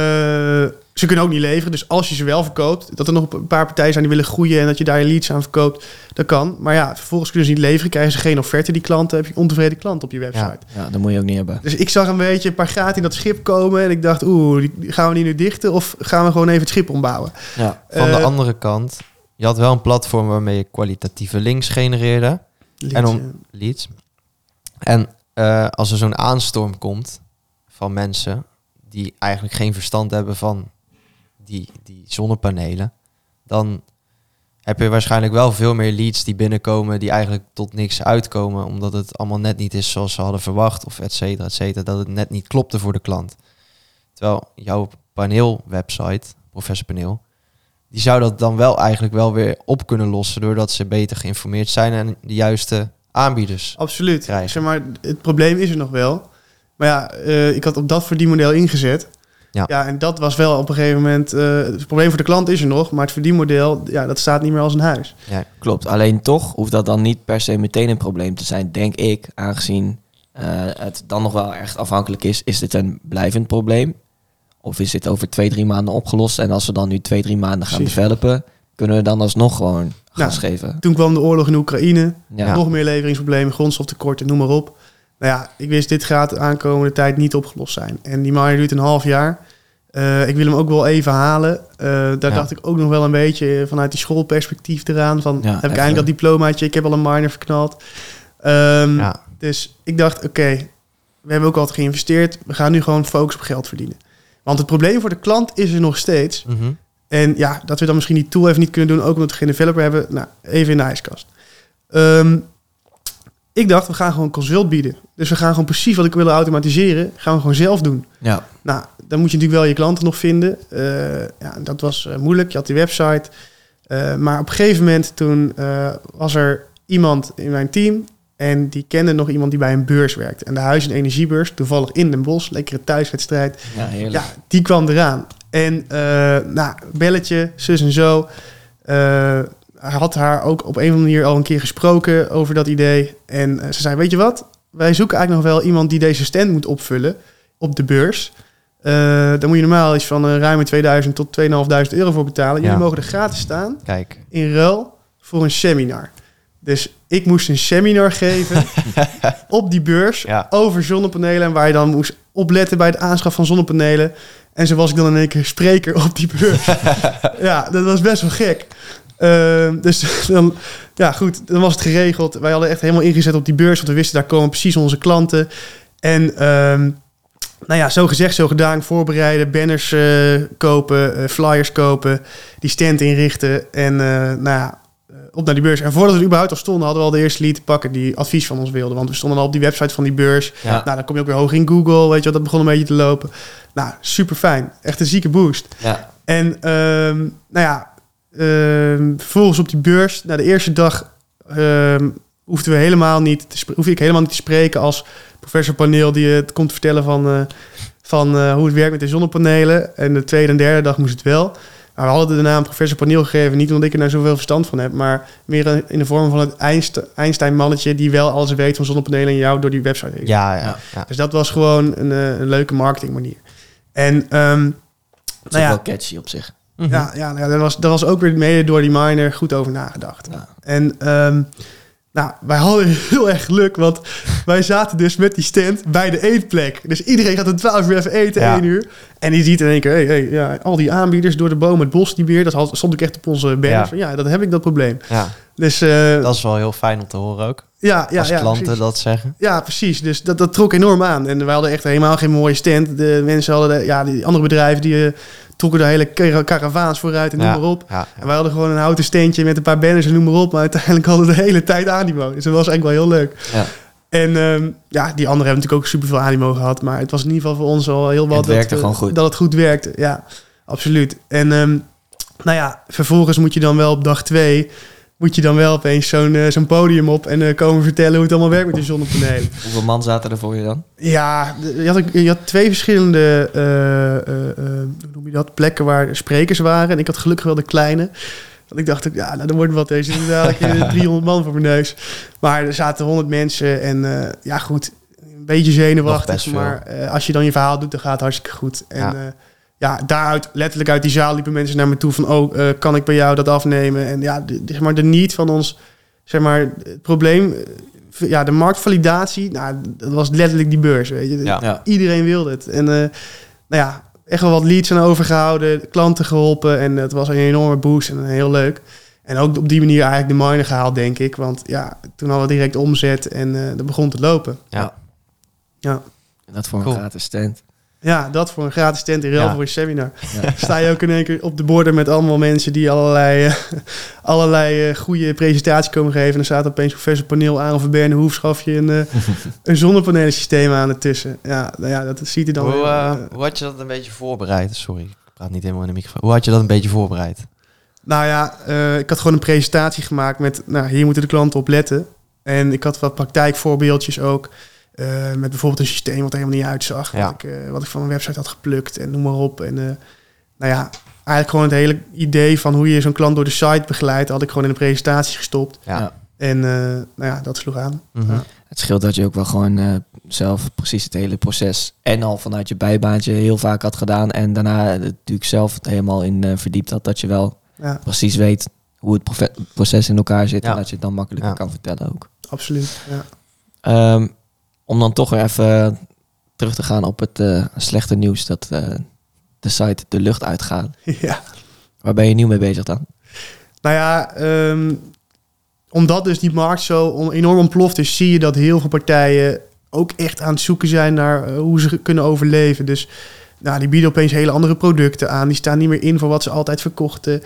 A: ze kunnen ook niet leveren. Dus als je ze wel verkoopt, dat er nog een paar partijen zijn die willen groeien en dat je daar je leads aan verkoopt, dat kan. Maar ja, vervolgens kunnen ze niet leveren, krijgen ze geen offerte. Die klanten heb je ontevreden klant op je website.
C: Ja, dat moet je ook niet hebben.
A: Dus ik zag een beetje een paar gaten in dat schip komen. En ik dacht, oeh, gaan we die nu dichten of gaan we gewoon even het schip ombouwen?
C: Ja.
B: Van de
A: Eh,
B: andere kant, je had wel een platform waarmee je kwalitatieve links genereerde. En om-
A: Liedje.
B: leads. En eh, als er zo'n aanstorm komt van mensen die eigenlijk geen verstand hebben van die, die zonnepanelen, dan heb je waarschijnlijk wel veel meer leads die binnenkomen die eigenlijk tot niks uitkomen, omdat het allemaal net niet is zoals ze hadden verwacht, of et cetera, et cetera, dat het net niet klopte voor de klant. Terwijl jouw paneelwebsite, Professor Paneel, die zou dat dan wel eigenlijk wel weer op kunnen lossen doordat ze beter geïnformeerd zijn en de juiste aanbieders.
A: Absoluut.
B: krijgen.
A: Zeg maar, het probleem is er nog wel. Maar ja, eh, ik had op dat verdienmodel ingezet.
B: Ja.
A: ja, en dat was wel op een gegeven moment... eh, het probleem voor de klant is er nog, maar het verdienmodel, ja, dat staat niet meer als een huis.
B: Ja,
C: Klopt. Alleen toch hoeft dat dan niet per se meteen een probleem te zijn, denk ik. Aangezien eh, het dan nog wel echt afhankelijk is. Is dit een blijvend probleem? Of is dit over twee, drie maanden opgelost? En als we dan nu twee, drie maanden gaan
A: Precies.
C: developen, kunnen we dan alsnog gewoon gas
A: Nou,
C: geven.
A: Toen kwam de oorlog in Oekraïne.
C: Ja.
A: Nog meer leveringsproblemen, grondstoftekorten, noem maar op. Nou ja, ik wist dit gaat de aankomende tijd niet opgelost zijn. En die miner duurt een half jaar. Eh, ik wil hem ook wel even halen. Eh, daar
B: Ja.
A: dacht ik ook nog wel een beetje vanuit die schoolperspectief eraan. Van,
C: Ja,
A: heb ik eindelijk dat diplomaatje, ik heb al een miner verknald. Ehm,
B: ja,
A: Dus ik dacht, oké, we hebben ook altijd geïnvesteerd. We gaan nu gewoon focussen op geld verdienen. Want het probleem voor de klant is er nog steeds.
B: mhm.
A: En ja, dat we dan misschien die tool even niet kunnen doen, ook omdat we geen developer hebben. Nou, even in de ijskast. Ehm, ik dacht, we gaan gewoon consult bieden. Dus we gaan gewoon precies wat ik wil automatiseren, gaan we gewoon zelf doen.
C: Ja.
A: Nou, dan moet je natuurlijk wel je klanten nog vinden. Eh, ja, dat was eh, moeilijk. Je had die website. Eh, maar op een gegeven moment toen was er iemand in mijn team... en die kende nog iemand die bij een beurs werkte. En de Huis- en Energiebeurs, toevallig in Den Bosch. Lekkere thuiswedstrijd.
C: ja, heerlijk.
A: Ja, die kwam eraan. En eh, nou, belletje, zus en zo. Eh, had haar ook op een of andere manier al een keer gesproken over dat idee. En eh, ze zei, weet je wat? Wij zoeken eigenlijk nog wel iemand die deze stand moet opvullen op de beurs. Eh daar moet je normaal iets van uh, ruim 2000 tot 2500 euro voor betalen. Jullie
B: Ja.
A: mogen er gratis staan
B: Kijk.
A: in ruil voor een seminar. Dus ik moest een seminar geven op die beurs
B: Ja.
A: over zonnepanelen. En waar je dan moest opletten bij het aanschaf van zonnepanelen. En zo was ik dan in één keer spreker op die beurs. ja, dat was best wel gek. Ehm, dus dan, ja goed, dan was het geregeld. Wij hadden echt helemaal ingezet op die beurs. Want we wisten, daar komen precies onze klanten. En ehm, nou ja, zo gezegd, zo gedaan. Voorbereiden, banners eh, kopen, eh, flyers kopen. Die stand inrichten. En eh, nou ja, op naar die beurs. En voordat we er überhaupt al stonden, hadden we al de eerste lead te pakken die advies van ons wilde. Want we stonden al op die website van die beurs.
C: Ja.
A: Nou, dan kom je ook weer hoog in Google, weet je wel. Dat begon een beetje te lopen. Nou, super fijn. Echt een zieke boost.
C: Ja.
A: En ehm, nou ja, ehm, vervolgens op die beurs, na de eerste dag ehm hoefden we helemaal niet te hoefde ik helemaal niet te spreken als professor paneel die het komt vertellen van, eh, van eh, hoe het werkt met de zonnepanelen. En de tweede en derde dag moest het wel. Maar we hadden de naam professor paneel gegeven, niet omdat ik er nou zoveel verstand van heb, maar meer in de vorm van het Einst- Einstein-mannetje die wel alles weet van zonnepanelen en jou door die website heen.
B: Ja, ja,
C: Ja.
A: Dus dat was gewoon een, eh, een leuke marketingmanier. En ehm,
C: Dat is
A: Nou ja.
C: wel catchy op zich.
A: Ja, ja, nou ja daar, was, daar was ook weer mede door die miner goed over nagedacht.
C: Ja.
A: En ehm, nou, wij hadden heel erg geluk, want wij zaten dus met die stand bij de eetplek. Dus iedereen gaat om 12 uur even eten,
B: Ja.
A: 1 uur. En die ziet in één keer, hey, hey, ja, al die aanbieders door de boom, het bos niet meer. Dat had, stond ook echt op onze banner.
B: Ja.
A: Van, ja, dat heb ik dat probleem.
B: Ja,
A: Dus eh,
B: dat is wel heel fijn om te horen ook.
A: Ja, ja,
B: als
A: ja,
B: klanten
A: precies.
B: dat zeggen.
A: Ja, precies. Dus dat, dat trok enorm aan. En wij hadden echt helemaal geen mooie stand. De mensen hadden, de, ja, die andere bedrijven die eh, trokken de hele kara- karavaans vooruit en noem maar op.
B: Ja,
A: En wij hadden gewoon een houten steentje met een paar banners en noem maar op. Maar uiteindelijk hadden we de hele tijd animo. Dus dat was eigenlijk wel heel leuk.
C: Ja.
A: En ehm, ja, die anderen hebben natuurlijk ook super veel animo gehad. Maar het was in ieder geval voor ons al heel wat.
C: Het werkte
A: dat,
C: gewoon
A: eh,
C: goed.
A: Dat het goed werkte, ja. Absoluut. En ehm, nou ja, vervolgens moet je dan wel op dag twee... moet je dan wel opeens zo'n eh, zo'n podium op... en eh, komen vertellen hoe het allemaal werkt met die zonnepanelen.
C: Hoeveel man zaten er voor je dan?
A: Ja, je had, je had twee verschillende eh, hoe noem je dat, plekken waar sprekers waren. En ik had gelukkig wel de kleine. Want ik dacht, ja, nou, dan wordt wat deze. Dan dadelijk eh, 300 man voor mijn neus. Maar er zaten 100 mensen. En ja, goed, een beetje zenuwachtig. Maar als je dan je verhaal doet, dan gaat het hartstikke goed. En
B: Ja.
A: Ja, daaruit, letterlijk uit die zaal liepen mensen naar me toe van... oh, eh, kan ik bij jou dat afnemen? En ja, de, zeg maar, de need van ons... zeg maar, het probleem... eh, ja, de marktvalidatie, nou, dat was letterlijk die beurs, weet je.
B: Ja.
C: Ja.
A: Iedereen wilde het. En eh, nou ja, echt wel wat leads aan overgehouden, klanten geholpen. En het was een enorme boost en heel leuk. En ook op die manier eigenlijk de miner gehaald, denk ik. Want ja, toen hadden we direct omzet en eh dat begon te lopen.
B: Ja.
A: Ja.
C: Dat voor een
B: Cool.
C: gratis stand.
A: Ja, dat voor een gratis tent in ruil
B: Ja.
A: voor een seminar.
C: Ja.
A: Sta je ook in één keer op de borden met allemaal mensen die allerlei, eh, allerlei eh, goede presentaties komen geven. En dan staat opeens professor Paneel aan of Berne Hoef schaf je een, eh een zonnepanelensysteem aan ertussen. Ja, nou ja, dat ziet er dan...
B: Hoe, hoe had je dat een beetje voorbereid? Sorry, ik praat niet helemaal in de microfoon. Hoe had je dat een beetje voorbereid?
A: Nou ja, eh, ik had gewoon een presentatie gemaakt met, nou, hier moeten de klanten op letten. En ik had wat praktijkvoorbeeldjes ook. Eh, met bijvoorbeeld een systeem wat er helemaal niet uitzag.
B: Ja.
A: Wat, ik, eh, wat ik van een website had geplukt en noem maar op. En eh, nou ja, eigenlijk gewoon het hele idee van hoe je zo'n klant door de site begeleidt, had ik gewoon in de presentatie gestopt.
B: Ja.
A: En eh, nou ja, dat sloeg aan.
B: Mhm.
A: Ja.
C: Het scheelt dat je ook wel gewoon eh, zelf precies het hele proces en al vanuit je bijbaantje heel vaak had gedaan en daarna het natuurlijk zelf het helemaal in eh, verdiept had, dat je wel
A: Ja,
C: precies weet hoe het proces in elkaar zit
B: Ja.
C: en dat je het dan makkelijker
B: Ja.
C: kan vertellen ook.
A: absoluut. Ja.
C: Ehm, om dan toch weer even terug te gaan op het eh, slechte nieuws dat eh, de site de lucht uitgaat.
A: ja.
C: Waar ben je nieuw mee bezig dan?
A: Nou ja, ehm, omdat dus die markt zo enorm ontploft is, zie je dat heel veel partijen ook echt aan het zoeken zijn naar eh, hoe ze kunnen overleven. Dus nou, die bieden opeens hele andere producten aan. Die staan niet meer in voor wat ze altijd verkochten.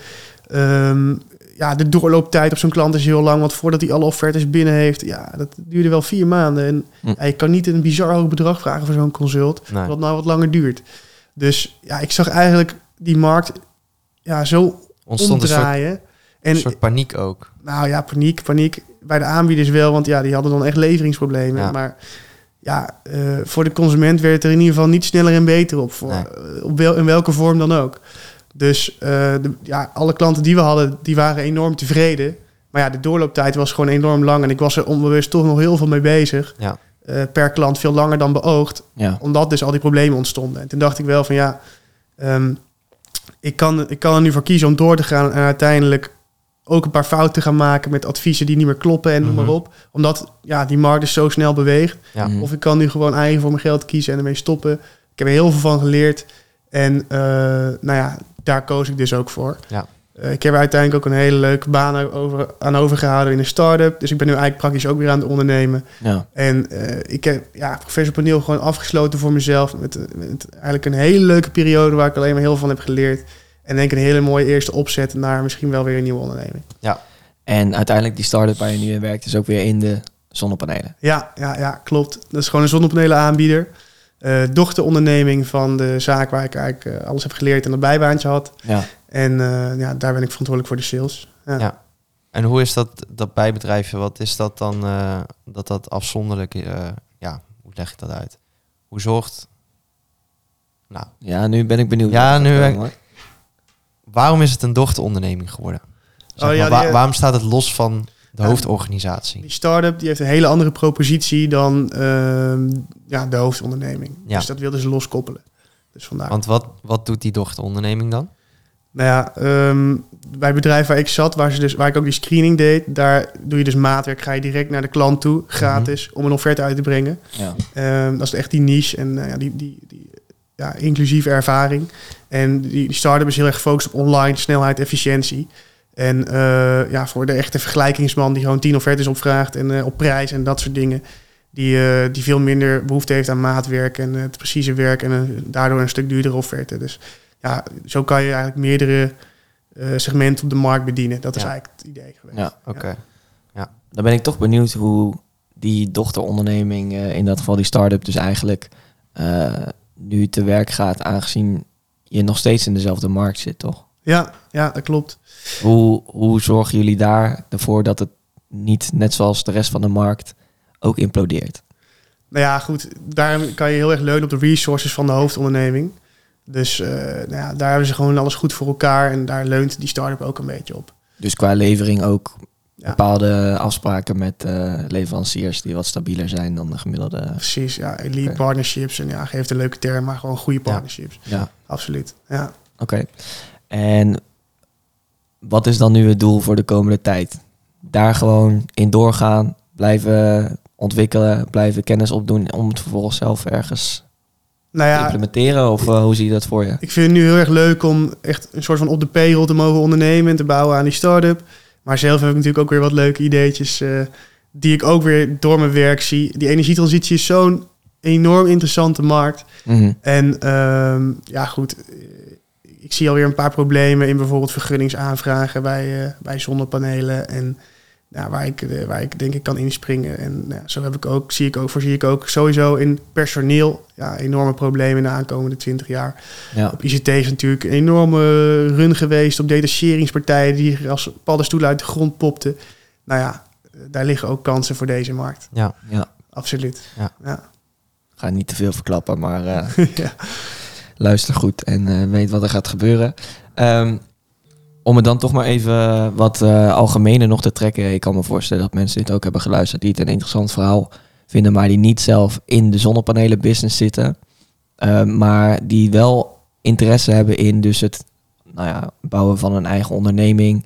A: Ehm, ja, de doorlooptijd op zo'n klant is heel lang. Want voordat hij alle offertes binnen heeft, ja, dat duurde wel vier maanden. En
C: Hm.
A: ja, je kan niet een bizar hoog bedrag vragen voor zo'n consult.
B: Nee.
A: Wat nou wat langer duurt. Dus ja, ik zag eigenlijk die markt ja, zo
B: Ontstond een soort,
A: omdraaien. En
B: een soort paniek ook.
A: nou ja, paniek, paniek. Bij de aanbieders wel, want ja, die hadden dan echt leveringsproblemen.
B: Ja.
A: Maar ja, eh, voor de consument werd er in ieder geval niet sneller en beter op. Voor,
B: Nee.
A: eh, op wel, in welke vorm dan ook. Dus eh, de, ja, alle klanten die we hadden, die waren enorm tevreden. Maar ja, de doorlooptijd was gewoon enorm lang. En ik was er onbewust toch nog heel veel mee bezig.
B: Ja.
A: Eh, per klant veel langer dan beoogd
C: Ja,
A: omdat dus al die problemen ontstonden. En toen dacht ik wel van ja, ehm, ik, kan, ik kan er nu voor kiezen om door te gaan en uiteindelijk ook een paar fouten te gaan maken met adviezen die niet meer kloppen en noem
B: Mhm.
A: maar op. Omdat ja, die markt dus zo snel beweegt.
B: Ja.
C: Mhm.
A: Of ik kan nu gewoon eigen voor mijn geld kiezen en ermee stoppen. Ik heb er heel veel van geleerd. En eh, nou ja, daar koos ik dus ook voor.
B: Ja.
A: Eh, ik heb uiteindelijk ook een hele leuke baan over, aan overgehouden in een start-up. Dus ik ben nu eigenlijk praktisch ook weer aan het ondernemen.
C: ja.
A: En eh, ik heb ja, Professor Paneel gewoon afgesloten voor mezelf. Met, met eigenlijk een hele leuke periode waar ik alleen maar heel veel van heb geleerd. En denk een hele mooie eerste opzet naar misschien wel weer een nieuwe onderneming.
C: En uiteindelijk die start-up waar je nu in werkt is ook weer in de zonnepanelen.
A: Ja, ja, ja, klopt. Dat is gewoon een zonnepanelen aanbieder. Eh, dochteronderneming van de zaak waar ik eigenlijk eh, alles heb geleerd en een bijbaantje had.
C: Ja.
A: En eh, ja, daar ben ik verantwoordelijk voor de sales. Ja.
B: Ja. En hoe is dat, dat bijbedrijfje, wat is dat dan, eh, dat dat afzonderlijk, eh, ja, hoe leg ik dat uit? Hoe zorgt, nou,
C: ja, nu ben ik benieuwd.
B: Ja, nu ben waarom is het een dochteronderneming geworden? Zeg
A: Oh, ja,
B: maar, wa-
A: die-
B: waarom staat het los van de
A: Ja,
B: hoofdorganisatie?
A: Die start-up die heeft een hele andere propositie dan ehm, ja, de hoofdonderneming.
B: Ja.
A: Dus dat wilden ze loskoppelen. Dus vandaar.
B: Want wat, wat doet die dochteronderneming dan?
A: Nou ja, ehm, bij het bedrijf waar ik zat, waar, ze dus, waar ik ook die screening deed, daar doe je dus maatwerk. Ga je direct naar de klant toe, gratis, om een offerte uit te brengen.
C: Ja.
A: Ehm, dat is echt die niche en eh, ja, die, die, die ja, inclusieve ervaring. En die, die start-up is heel erg gefocust op online, snelheid, efficiëntie. En eh, ja, voor de echte vergelijkingsman die gewoon tien offertes opvraagt en eh, op prijs en dat soort dingen. Die, eh, die veel minder behoefte heeft aan maatwerk en het precieze werk en een, daardoor een stuk duurdere offerte. Dus ja, zo kan je eigenlijk meerdere segmenten op de markt bedienen. Dat is
B: Ja.
A: eigenlijk het idee geweest.
C: Ja,
B: Oké.
C: Dan ben ik toch benieuwd hoe die dochteronderneming, in dat geval die start-up, dus eigenlijk nu te werk gaat, aangezien je nog steeds in dezelfde markt zit, toch?
A: Ja, ja, dat klopt.
C: Hoe, hoe zorgen jullie daar ervoor dat het niet, net zoals de rest van de markt, ook implodeert?
A: Nou ja, goed, daar kan je heel erg leunen op de resources van de hoofdonderneming. Dus eh, nou ja, daar hebben ze gewoon alles goed voor elkaar en daar leunt die start-up ook een beetje op.
C: Dus qua levering ook
A: Ja.
C: bepaalde afspraken met eh, leveranciers die wat stabieler zijn dan de gemiddelde.
A: Precies, ja, elite partnerships en ja, geeft een leuke term, maar gewoon goede partnerships.
C: Ja,
A: Absoluut, ja.
C: oké. En wat is dan nu het doel voor de komende tijd? Daar gewoon in doorgaan, blijven ontwikkelen, blijven kennis opdoen om het vervolgens zelf ergens
A: Nou
C: te
A: ja,
C: implementeren? Of eh, hoe zie je dat voor je?
A: ik vind het nu heel erg leuk om echt een soort van op de payroll te mogen ondernemen en te bouwen aan die start-up. Maar zelf heb ik natuurlijk ook weer wat leuke ideetjes eh, die ik ook weer door mijn werk zie. Die energietransitie is zo'n enorm interessante markt.
C: Mhm.
A: En ehm, ja, goed. Ik zie alweer een paar problemen in bijvoorbeeld vergunningsaanvragen bij, eh, bij zonnepanelen. En ja, waar, ik, eh, waar ik denk ik kan inspringen. En ja, zo heb ik ook, zie ik ook, voorzie ik ook sowieso in personeel ja, enorme problemen in de aankomende 20 jaar.
C: Ja.
A: Op ICT is natuurlijk een enorme run geweest op detacheringspartijen die als paddenstoelen uit de grond popten. Nou ja, eh, daar liggen ook kansen voor deze markt.
B: Ja,
C: ja.
A: Absoluut.
B: Ja.
A: ja.
C: Ik ga niet te veel verklappen, maar
A: ja.
C: Luister goed en eh, weet wat er gaat gebeuren. Ehm, om het dan toch maar even wat eh algemener nog te trekken. Ik kan me voorstellen dat mensen dit ook hebben geluisterd die het een interessant verhaal vinden, maar die niet zelf in de zonnepanelen business zitten. Ehm, maar die wel interesse hebben in dus het nou ja, bouwen van een eigen onderneming.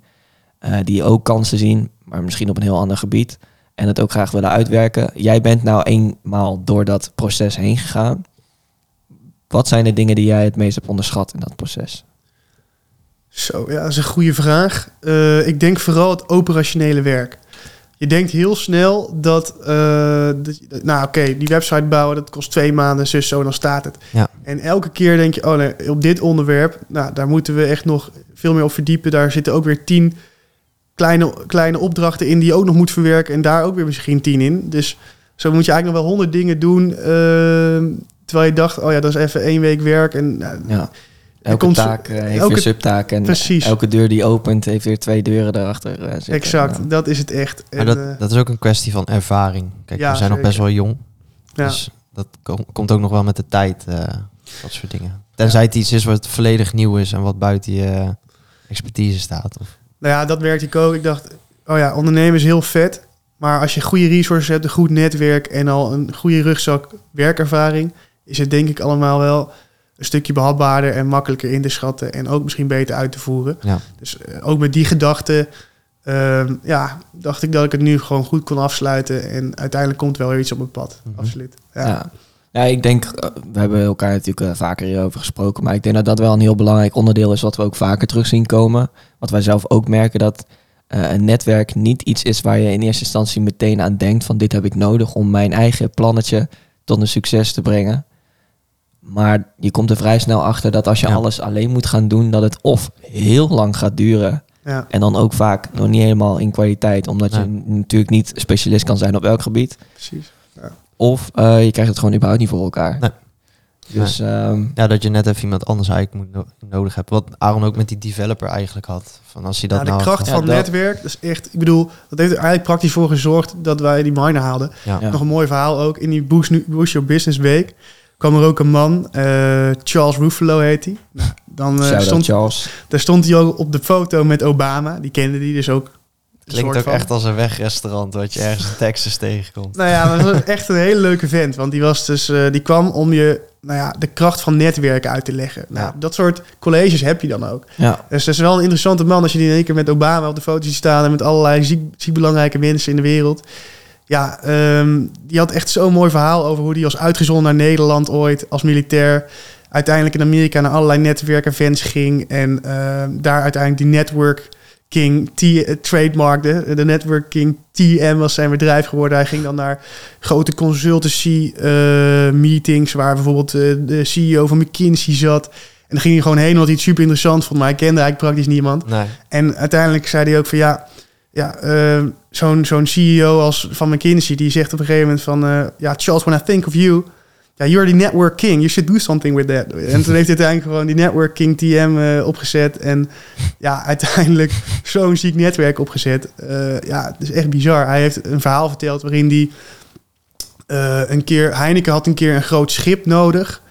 C: eh, die ook kansen zien, maar misschien op een heel ander gebied. En het ook graag willen uitwerken. Jij bent nou eenmaal door dat proces heen gegaan. Wat zijn de dingen die jij het meest hebt onderschat in dat proces?
A: Zo, ja, dat is een goede vraag. Eh, ik denk vooral het operationele werk. Je denkt heel snel dat, eh, dat nou oké, die website bouwen, dat kost twee maanden, zus, zo, dan staat het.
B: Ja.
A: En elke keer denk je, oh nee, op dit onderwerp, nou, daar moeten we echt nog veel meer op verdiepen. Daar zitten ook weer tien kleine, kleine opdrachten in die je ook nog moet verwerken. En daar ook weer misschien tien in. Dus zo moet je eigenlijk nog wel honderd dingen doen. eh, terwijl je dacht, oh ja, dat is even één week werk. En nou,
C: Ja. Elke
A: komt-
C: taak eh, heeft
A: elke-
C: weer subtaak en
A: Precies.
C: elke deur die opent heeft weer twee deuren daarachter eh, zitten.
A: exact, dat is het echt.
B: maar
A: En,
B: dat,
A: eh,
B: dat is ook een kwestie van ervaring. Kijk,
A: Ja,
B: we zijn nog best wel jong.
A: ja.
B: Dus dat kom- komt ook nog wel met de tijd, eh, dat soort dingen. Tenzij het iets is wat volledig nieuw is en wat buiten je expertise staat. Of,
A: Nou ja, dat werkte ik ook. Ik dacht, oh ja, ondernemen is heel vet. Maar als je goede resources hebt, een goed netwerk en al een goede rugzak werkervaring, is het denk ik allemaal wel een stukje behapbaarder en makkelijker in te schatten en ook misschien beter uit te voeren.
B: ja.
A: Dus eh, ook met die gedachte, ehm, ja, dacht ik dat ik het nu gewoon goed kon afsluiten en uiteindelijk komt wel weer iets op mijn pad.
B: Mhm.
A: Absoluut. Ja.
C: Ja. Ja, ik denk, eh, we hebben elkaar natuurlijk eh, vaker hierover gesproken, maar ik denk dat dat wel een heel belangrijk onderdeel is wat we ook vaker terug zien komen. Wat wij zelf ook merken dat een netwerk niet iets is waar je in eerste instantie meteen aan denkt van dit heb ik nodig om mijn eigen plannetje tot een succes te brengen. Maar je komt er vrij snel achter dat als je
B: Ja.
C: alles alleen moet gaan doen, dat het of heel lang gaat duren
A: Ja.
C: en dan ook vaak nog niet helemaal in kwaliteit, omdat je natuurlijk niet specialist kan zijn op elk gebied.
A: precies.
C: Of eh, je krijgt het gewoon überhaupt niet voor elkaar.
B: Nee.
C: Dus ehm,
B: ja, dat je net even iemand anders eigenlijk moet no- nodig hebt. Wat Aaron ook met die developer eigenlijk had. Van als hij dat
A: Ja, de
B: nou
A: kracht van netwerk, dat is echt, ik bedoel, dat heeft er eigenlijk praktisch voor gezorgd dat wij die miner haalden.
B: Ja.
C: Ja.
A: Nog een mooi verhaal ook. In die Boost, Nu- Boost Your Business Week kwam er ook een man, eh, Charles Ruffalo heet hij. Nou, dan eh, stond,
C: Charles.
A: daar stond hij ook op de foto met Obama. Die kende die dus ook.
B: Klinkt ook
A: van.
B: echt als een wegrestaurant wat je ergens in Texas tegenkomt.
A: Nou ja, maar dat was echt een hele leuke vent. Want die, was dus, eh, die kwam om je nou ja, de kracht van netwerken uit te leggen. Nou,
B: Ja.
A: Dat soort colleges heb je dan ook.
C: Ja.
A: Dus dat is wel een interessante man als je die in één keer met Obama op de foto ziet staan en met allerlei ziek, ziek belangrijke mensen in de wereld. Ja, ehm, die had echt zo'n mooi verhaal over hoe die was uitgezonden naar Nederland ooit als militair. Uiteindelijk in Amerika naar allerlei netwerkevents ging en ehm, daar uiteindelijk die network King T eh, trademarkte. De Network King TM was zijn bedrijf geworden. Hij ging dan naar grote consultancy eh, meetings waar bijvoorbeeld eh, de CEO van McKinsey zat. En dan ging hij gewoon heen omdat hij het super interessant vond. Maar hij kende eigenlijk praktisch niemand.
B: Nee.
A: En uiteindelijk zei hij ook van ja, ja, eh, zo'n zo'n CEO als van McKinsey, die zegt op een gegeven moment van... eh, ja, Charles, when I think of you... Ja, you're the network king. You should do something with that. En toen heeft hij uiteindelijk gewoon die network king TM eh, opgezet. En ja, uiteindelijk zo'n ziek netwerk opgezet. Eh, ja, het is echt bizar. Hij heeft een verhaal verteld waarin eh, een keer... Heineken had een keer een groot schip nodig...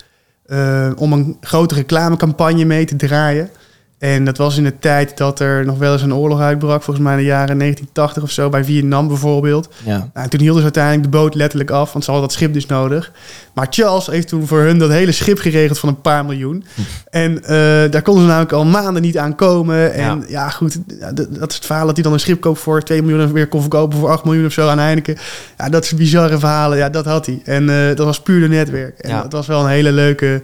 A: om een grote reclamecampagne mee te draaien. En dat was in de tijd dat er nog wel eens een oorlog uitbrak. Volgens mij in de jaren 1980 of zo, bij Vietnam bijvoorbeeld.
C: Ja.
A: Nou, en toen hielden ze uiteindelijk de boot letterlijk af, want ze hadden dat schip dus nodig. Maar Charles heeft toen voor hun dat hele schip geregeld van een paar miljoen. En eh, daar konden ze namelijk al maanden niet aan komen. En ja, goed, ja, dat is het verhaal dat hij dan een schip koopt voor 2 miljoen en weer kon verkopen voor 8 miljoen of zo aan Heineken. Ja, dat is bizarre verhalen. Ja, dat had hij. En eh, dat was puur de netwerk. En
B: Ja.
A: dat was wel een hele leuke,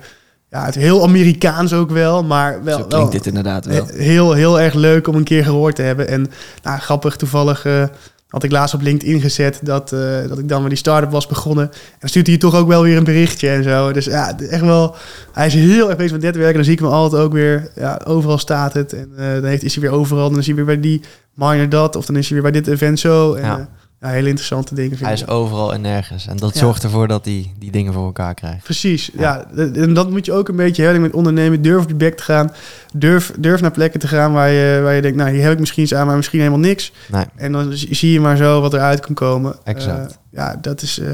A: ja, het heel Amerikaans ook wel, maar wel,
C: Zo klinkt
A: wel
C: dit inderdaad wel.
A: He- Heel, heel erg leuk om een keer gehoord te hebben. En nou, grappig, toevallig eh, had ik laatst op LinkedIn gezet dat, eh, dat ik dan met die start-up was begonnen. En dan stuurt hij toch ook wel weer een berichtje en zo. Dus ja, echt wel, hij is heel erg bezig met netwerken. En dan zie ik hem altijd ook weer, ja, overal staat het. En eh, dan heeft, is hij weer overal. Dan is hij weer bij die miner dat. Of dan is hij weer bij dit event zo. En,
B: Ja.
A: Ja. hele interessante dingen vind
B: Hij
A: ik.
B: is overal en nergens. En dat
A: Ja.
B: zorgt ervoor dat hij die dingen voor elkaar krijgt.
A: Precies, ja. En dat moet je ook een beetje hebben met ondernemen. Durf op je bek te gaan. Durf, durf naar plekken te gaan waar je, waar je denkt... nou, hier heb ik misschien iets aan, maar misschien helemaal niks.
B: Nee.
A: En dan zie zie je maar zo wat eruit kan komen.
B: Exact.
A: Eh, ja, dat is... eh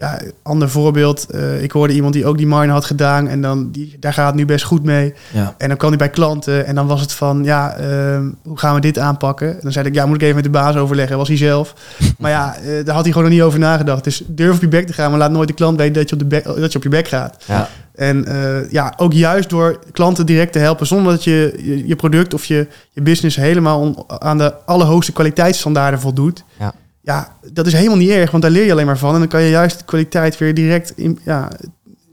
A: ja, ander voorbeeld. eh, ik hoorde iemand die ook die mine had gedaan. En dan, die, daar gaat het nu best goed mee.
C: Ja.
A: En dan kwam hij bij klanten. En dan was het van, ja, ehm, hoe gaan we dit aanpakken? En dan zei ik, ja, moet ik even met de baas overleggen. Was hij zelf. maar ja, eh, daar had hij gewoon nog niet over nagedacht. Dus durf op je bek te gaan. Maar laat nooit de klant weten dat je op, de bek, dat je, op je bek gaat.
B: Ja.
A: En eh, ja, ook juist door klanten direct te helpen, zonder dat je je, je product of je, je business helemaal on- aan de allerhoogste kwaliteitsstandaarden voldoet.
B: Ja.
A: Ja, dat is helemaal niet erg, want daar leer je alleen maar van. En dan kan je juist de kwaliteit weer direct in, ja,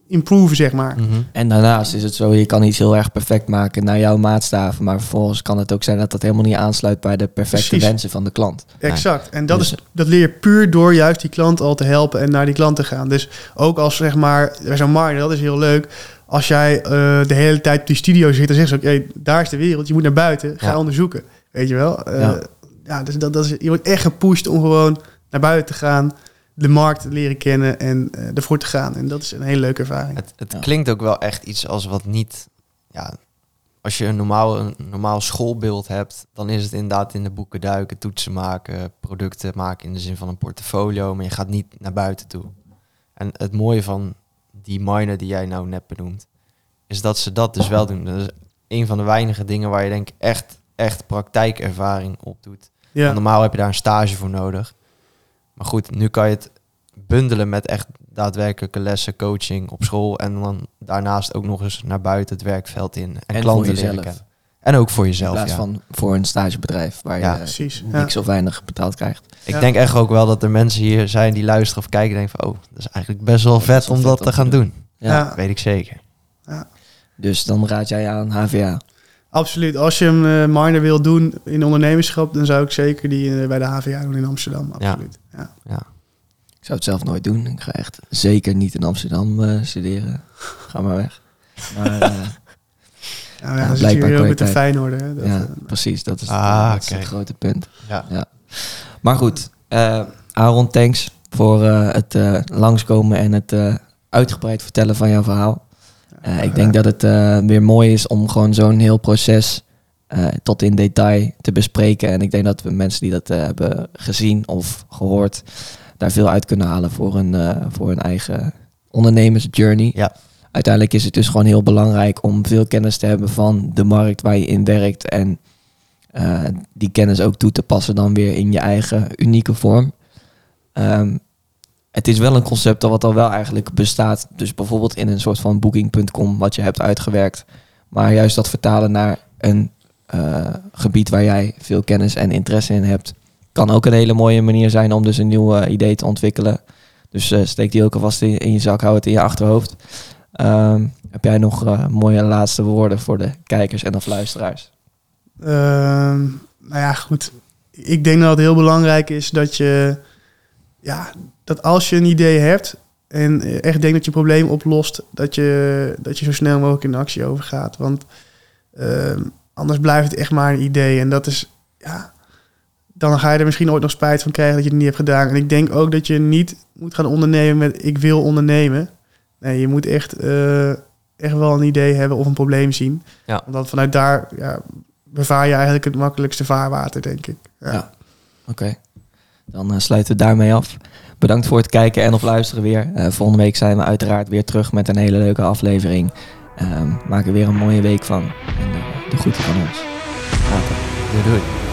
A: improven, zeg maar.
B: Mhm.
C: En daarnaast is het zo, je kan iets heel erg perfect maken naar jouw maatstaven. Maar vervolgens kan het ook zijn dat dat helemaal niet aansluit bij de perfecte
A: Precies.
C: wensen van de klant.
A: Exact. En dat,
C: Dus-
A: is, dat leer je puur door juist die klant al te helpen en naar die klant te gaan. Dus ook als zeg maar, bij zo'n markt, dat is heel leuk. Als jij eh, de hele tijd op die studio zit, dan zeggen ze ook, hey, daar is de wereld, je moet naar buiten, ga
B: Ja.
A: onderzoeken. Weet je wel? Eh,
C: Ja.
A: Ja. dus dat, dat is, je wordt echt gepusht om gewoon naar buiten te gaan, de markt te leren kennen en eh, ervoor te gaan. En dat is een hele leuke ervaring.
B: Het, het
C: Ja.
B: klinkt ook wel echt iets als wat niet... Ja, als je een normaal, een normaal schoolbeeld hebt, dan is het inderdaad in de boeken duiken, toetsen maken, producten maken in de zin van een portfolio, maar je gaat niet naar buiten toe. En het mooie van die miner die jij nou net benoemt, is dat ze dat dus wel doen. Dat is een van de weinige dingen waar je denk ik echt, echt praktijkervaring op doet.
A: Ja,
B: normaal heb je daar een stage voor nodig. Maar goed, nu kan je het bundelen met echt daadwerkelijke lessen, coaching op school. En dan daarnaast ook nog eens naar buiten het werkveld in. En,
C: En
B: klanten
C: voor
B: leren kennen. En ook voor
C: In
B: jezelf,
C: plaats
B: ja.
C: van voor een stagebedrijf waar
B: Ja,
C: je
A: precies. Ja.
C: niks of weinig betaald krijgt.
B: Ik
A: Ja.
B: denk echt ook wel dat er mensen hier zijn die luisteren of kijken en denken van... Oh, dat is eigenlijk best wel vet om
C: vet
B: dat te gaan
C: doen.
B: doen.
C: Ja.
A: Ja.
B: Weet ik zeker.
C: Dus dan raad jij aan HVA.
A: Absoluut. Als je een eh, minor wil doen in ondernemerschap, dan zou ik zeker die eh, bij de HVA doen in Amsterdam.
B: Ja.
A: Absoluut. Ja.
B: Ja.
C: Ik zou het zelf nooit doen. Ik ga echt zeker niet in Amsterdam eh, studeren. Ga maar weg. Maar eh,
A: Ja,
C: Ja,
A: dan zit je
C: blijkbaar
A: weer ook met de
C: kwaliteit.
A: Feyenoord. Hè? Dat,
C: ja, precies. Dat is,
B: Ah,
C: dat is
B: oké.
C: het grote punt.
B: Ja.
C: Maar goed, eh, Aaron, thanks voor eh, het eh, langskomen en het eh, uitgebreid vertellen van jouw verhaal. Eh, ik denk dat het eh, weer mooi is om gewoon zo'n heel proces eh, tot in detail te bespreken. En ik denk dat we mensen die dat hebben gezien of gehoord, daar veel uit kunnen halen voor hun, voor hun eigen ondernemersjourney.
B: Ja.
C: Uiteindelijk is het dus gewoon heel belangrijk om veel kennis te hebben van de markt waar je in werkt. En die kennis ook toe te passen dan weer in je eigen unieke vorm. Ehm, het is wel een concept dat wat al wel eigenlijk bestaat. Dus bijvoorbeeld in een soort van booking.com wat je hebt uitgewerkt. Maar juist dat vertalen naar een eh, gebied waar jij veel kennis en interesse in hebt. Kan ook een hele mooie manier zijn om dus een nieuw eh, idee te ontwikkelen. Dus eh, steek die ook alvast in, in je zak, hou het in je achterhoofd. Ehm, heb jij nog mooie laatste woorden voor de kijkers en of luisteraars?
A: Ehm, nou ja, goed. Ik denk dat het heel belangrijk is dat je, ja, dat als je een idee hebt en echt denkt dat je een probleem oplost, dat je, dat je zo snel mogelijk in actie overgaat. Want ehm, anders blijft het echt maar een idee. En dat is, ja, dan ga je er misschien ooit nog spijt van krijgen dat je het niet hebt gedaan. En ik denk ook dat je niet moet gaan ondernemen met ik wil ondernemen. Nee, je moet echt, eh, echt wel een idee hebben of een probleem zien.
B: Ja.
A: Want vanuit daar ja, bevaar je eigenlijk het makkelijkste vaarwater, denk ik. Ja.
C: Ja. Oké, dan eh, sluiten we daarmee af. Bedankt voor het kijken en of luisteren weer. Eh, volgende week zijn we uiteraard weer terug met een hele leuke aflevering. Ehm maak er weer een mooie week van. En eh, de groeten van ons. Later.
B: Doei doei.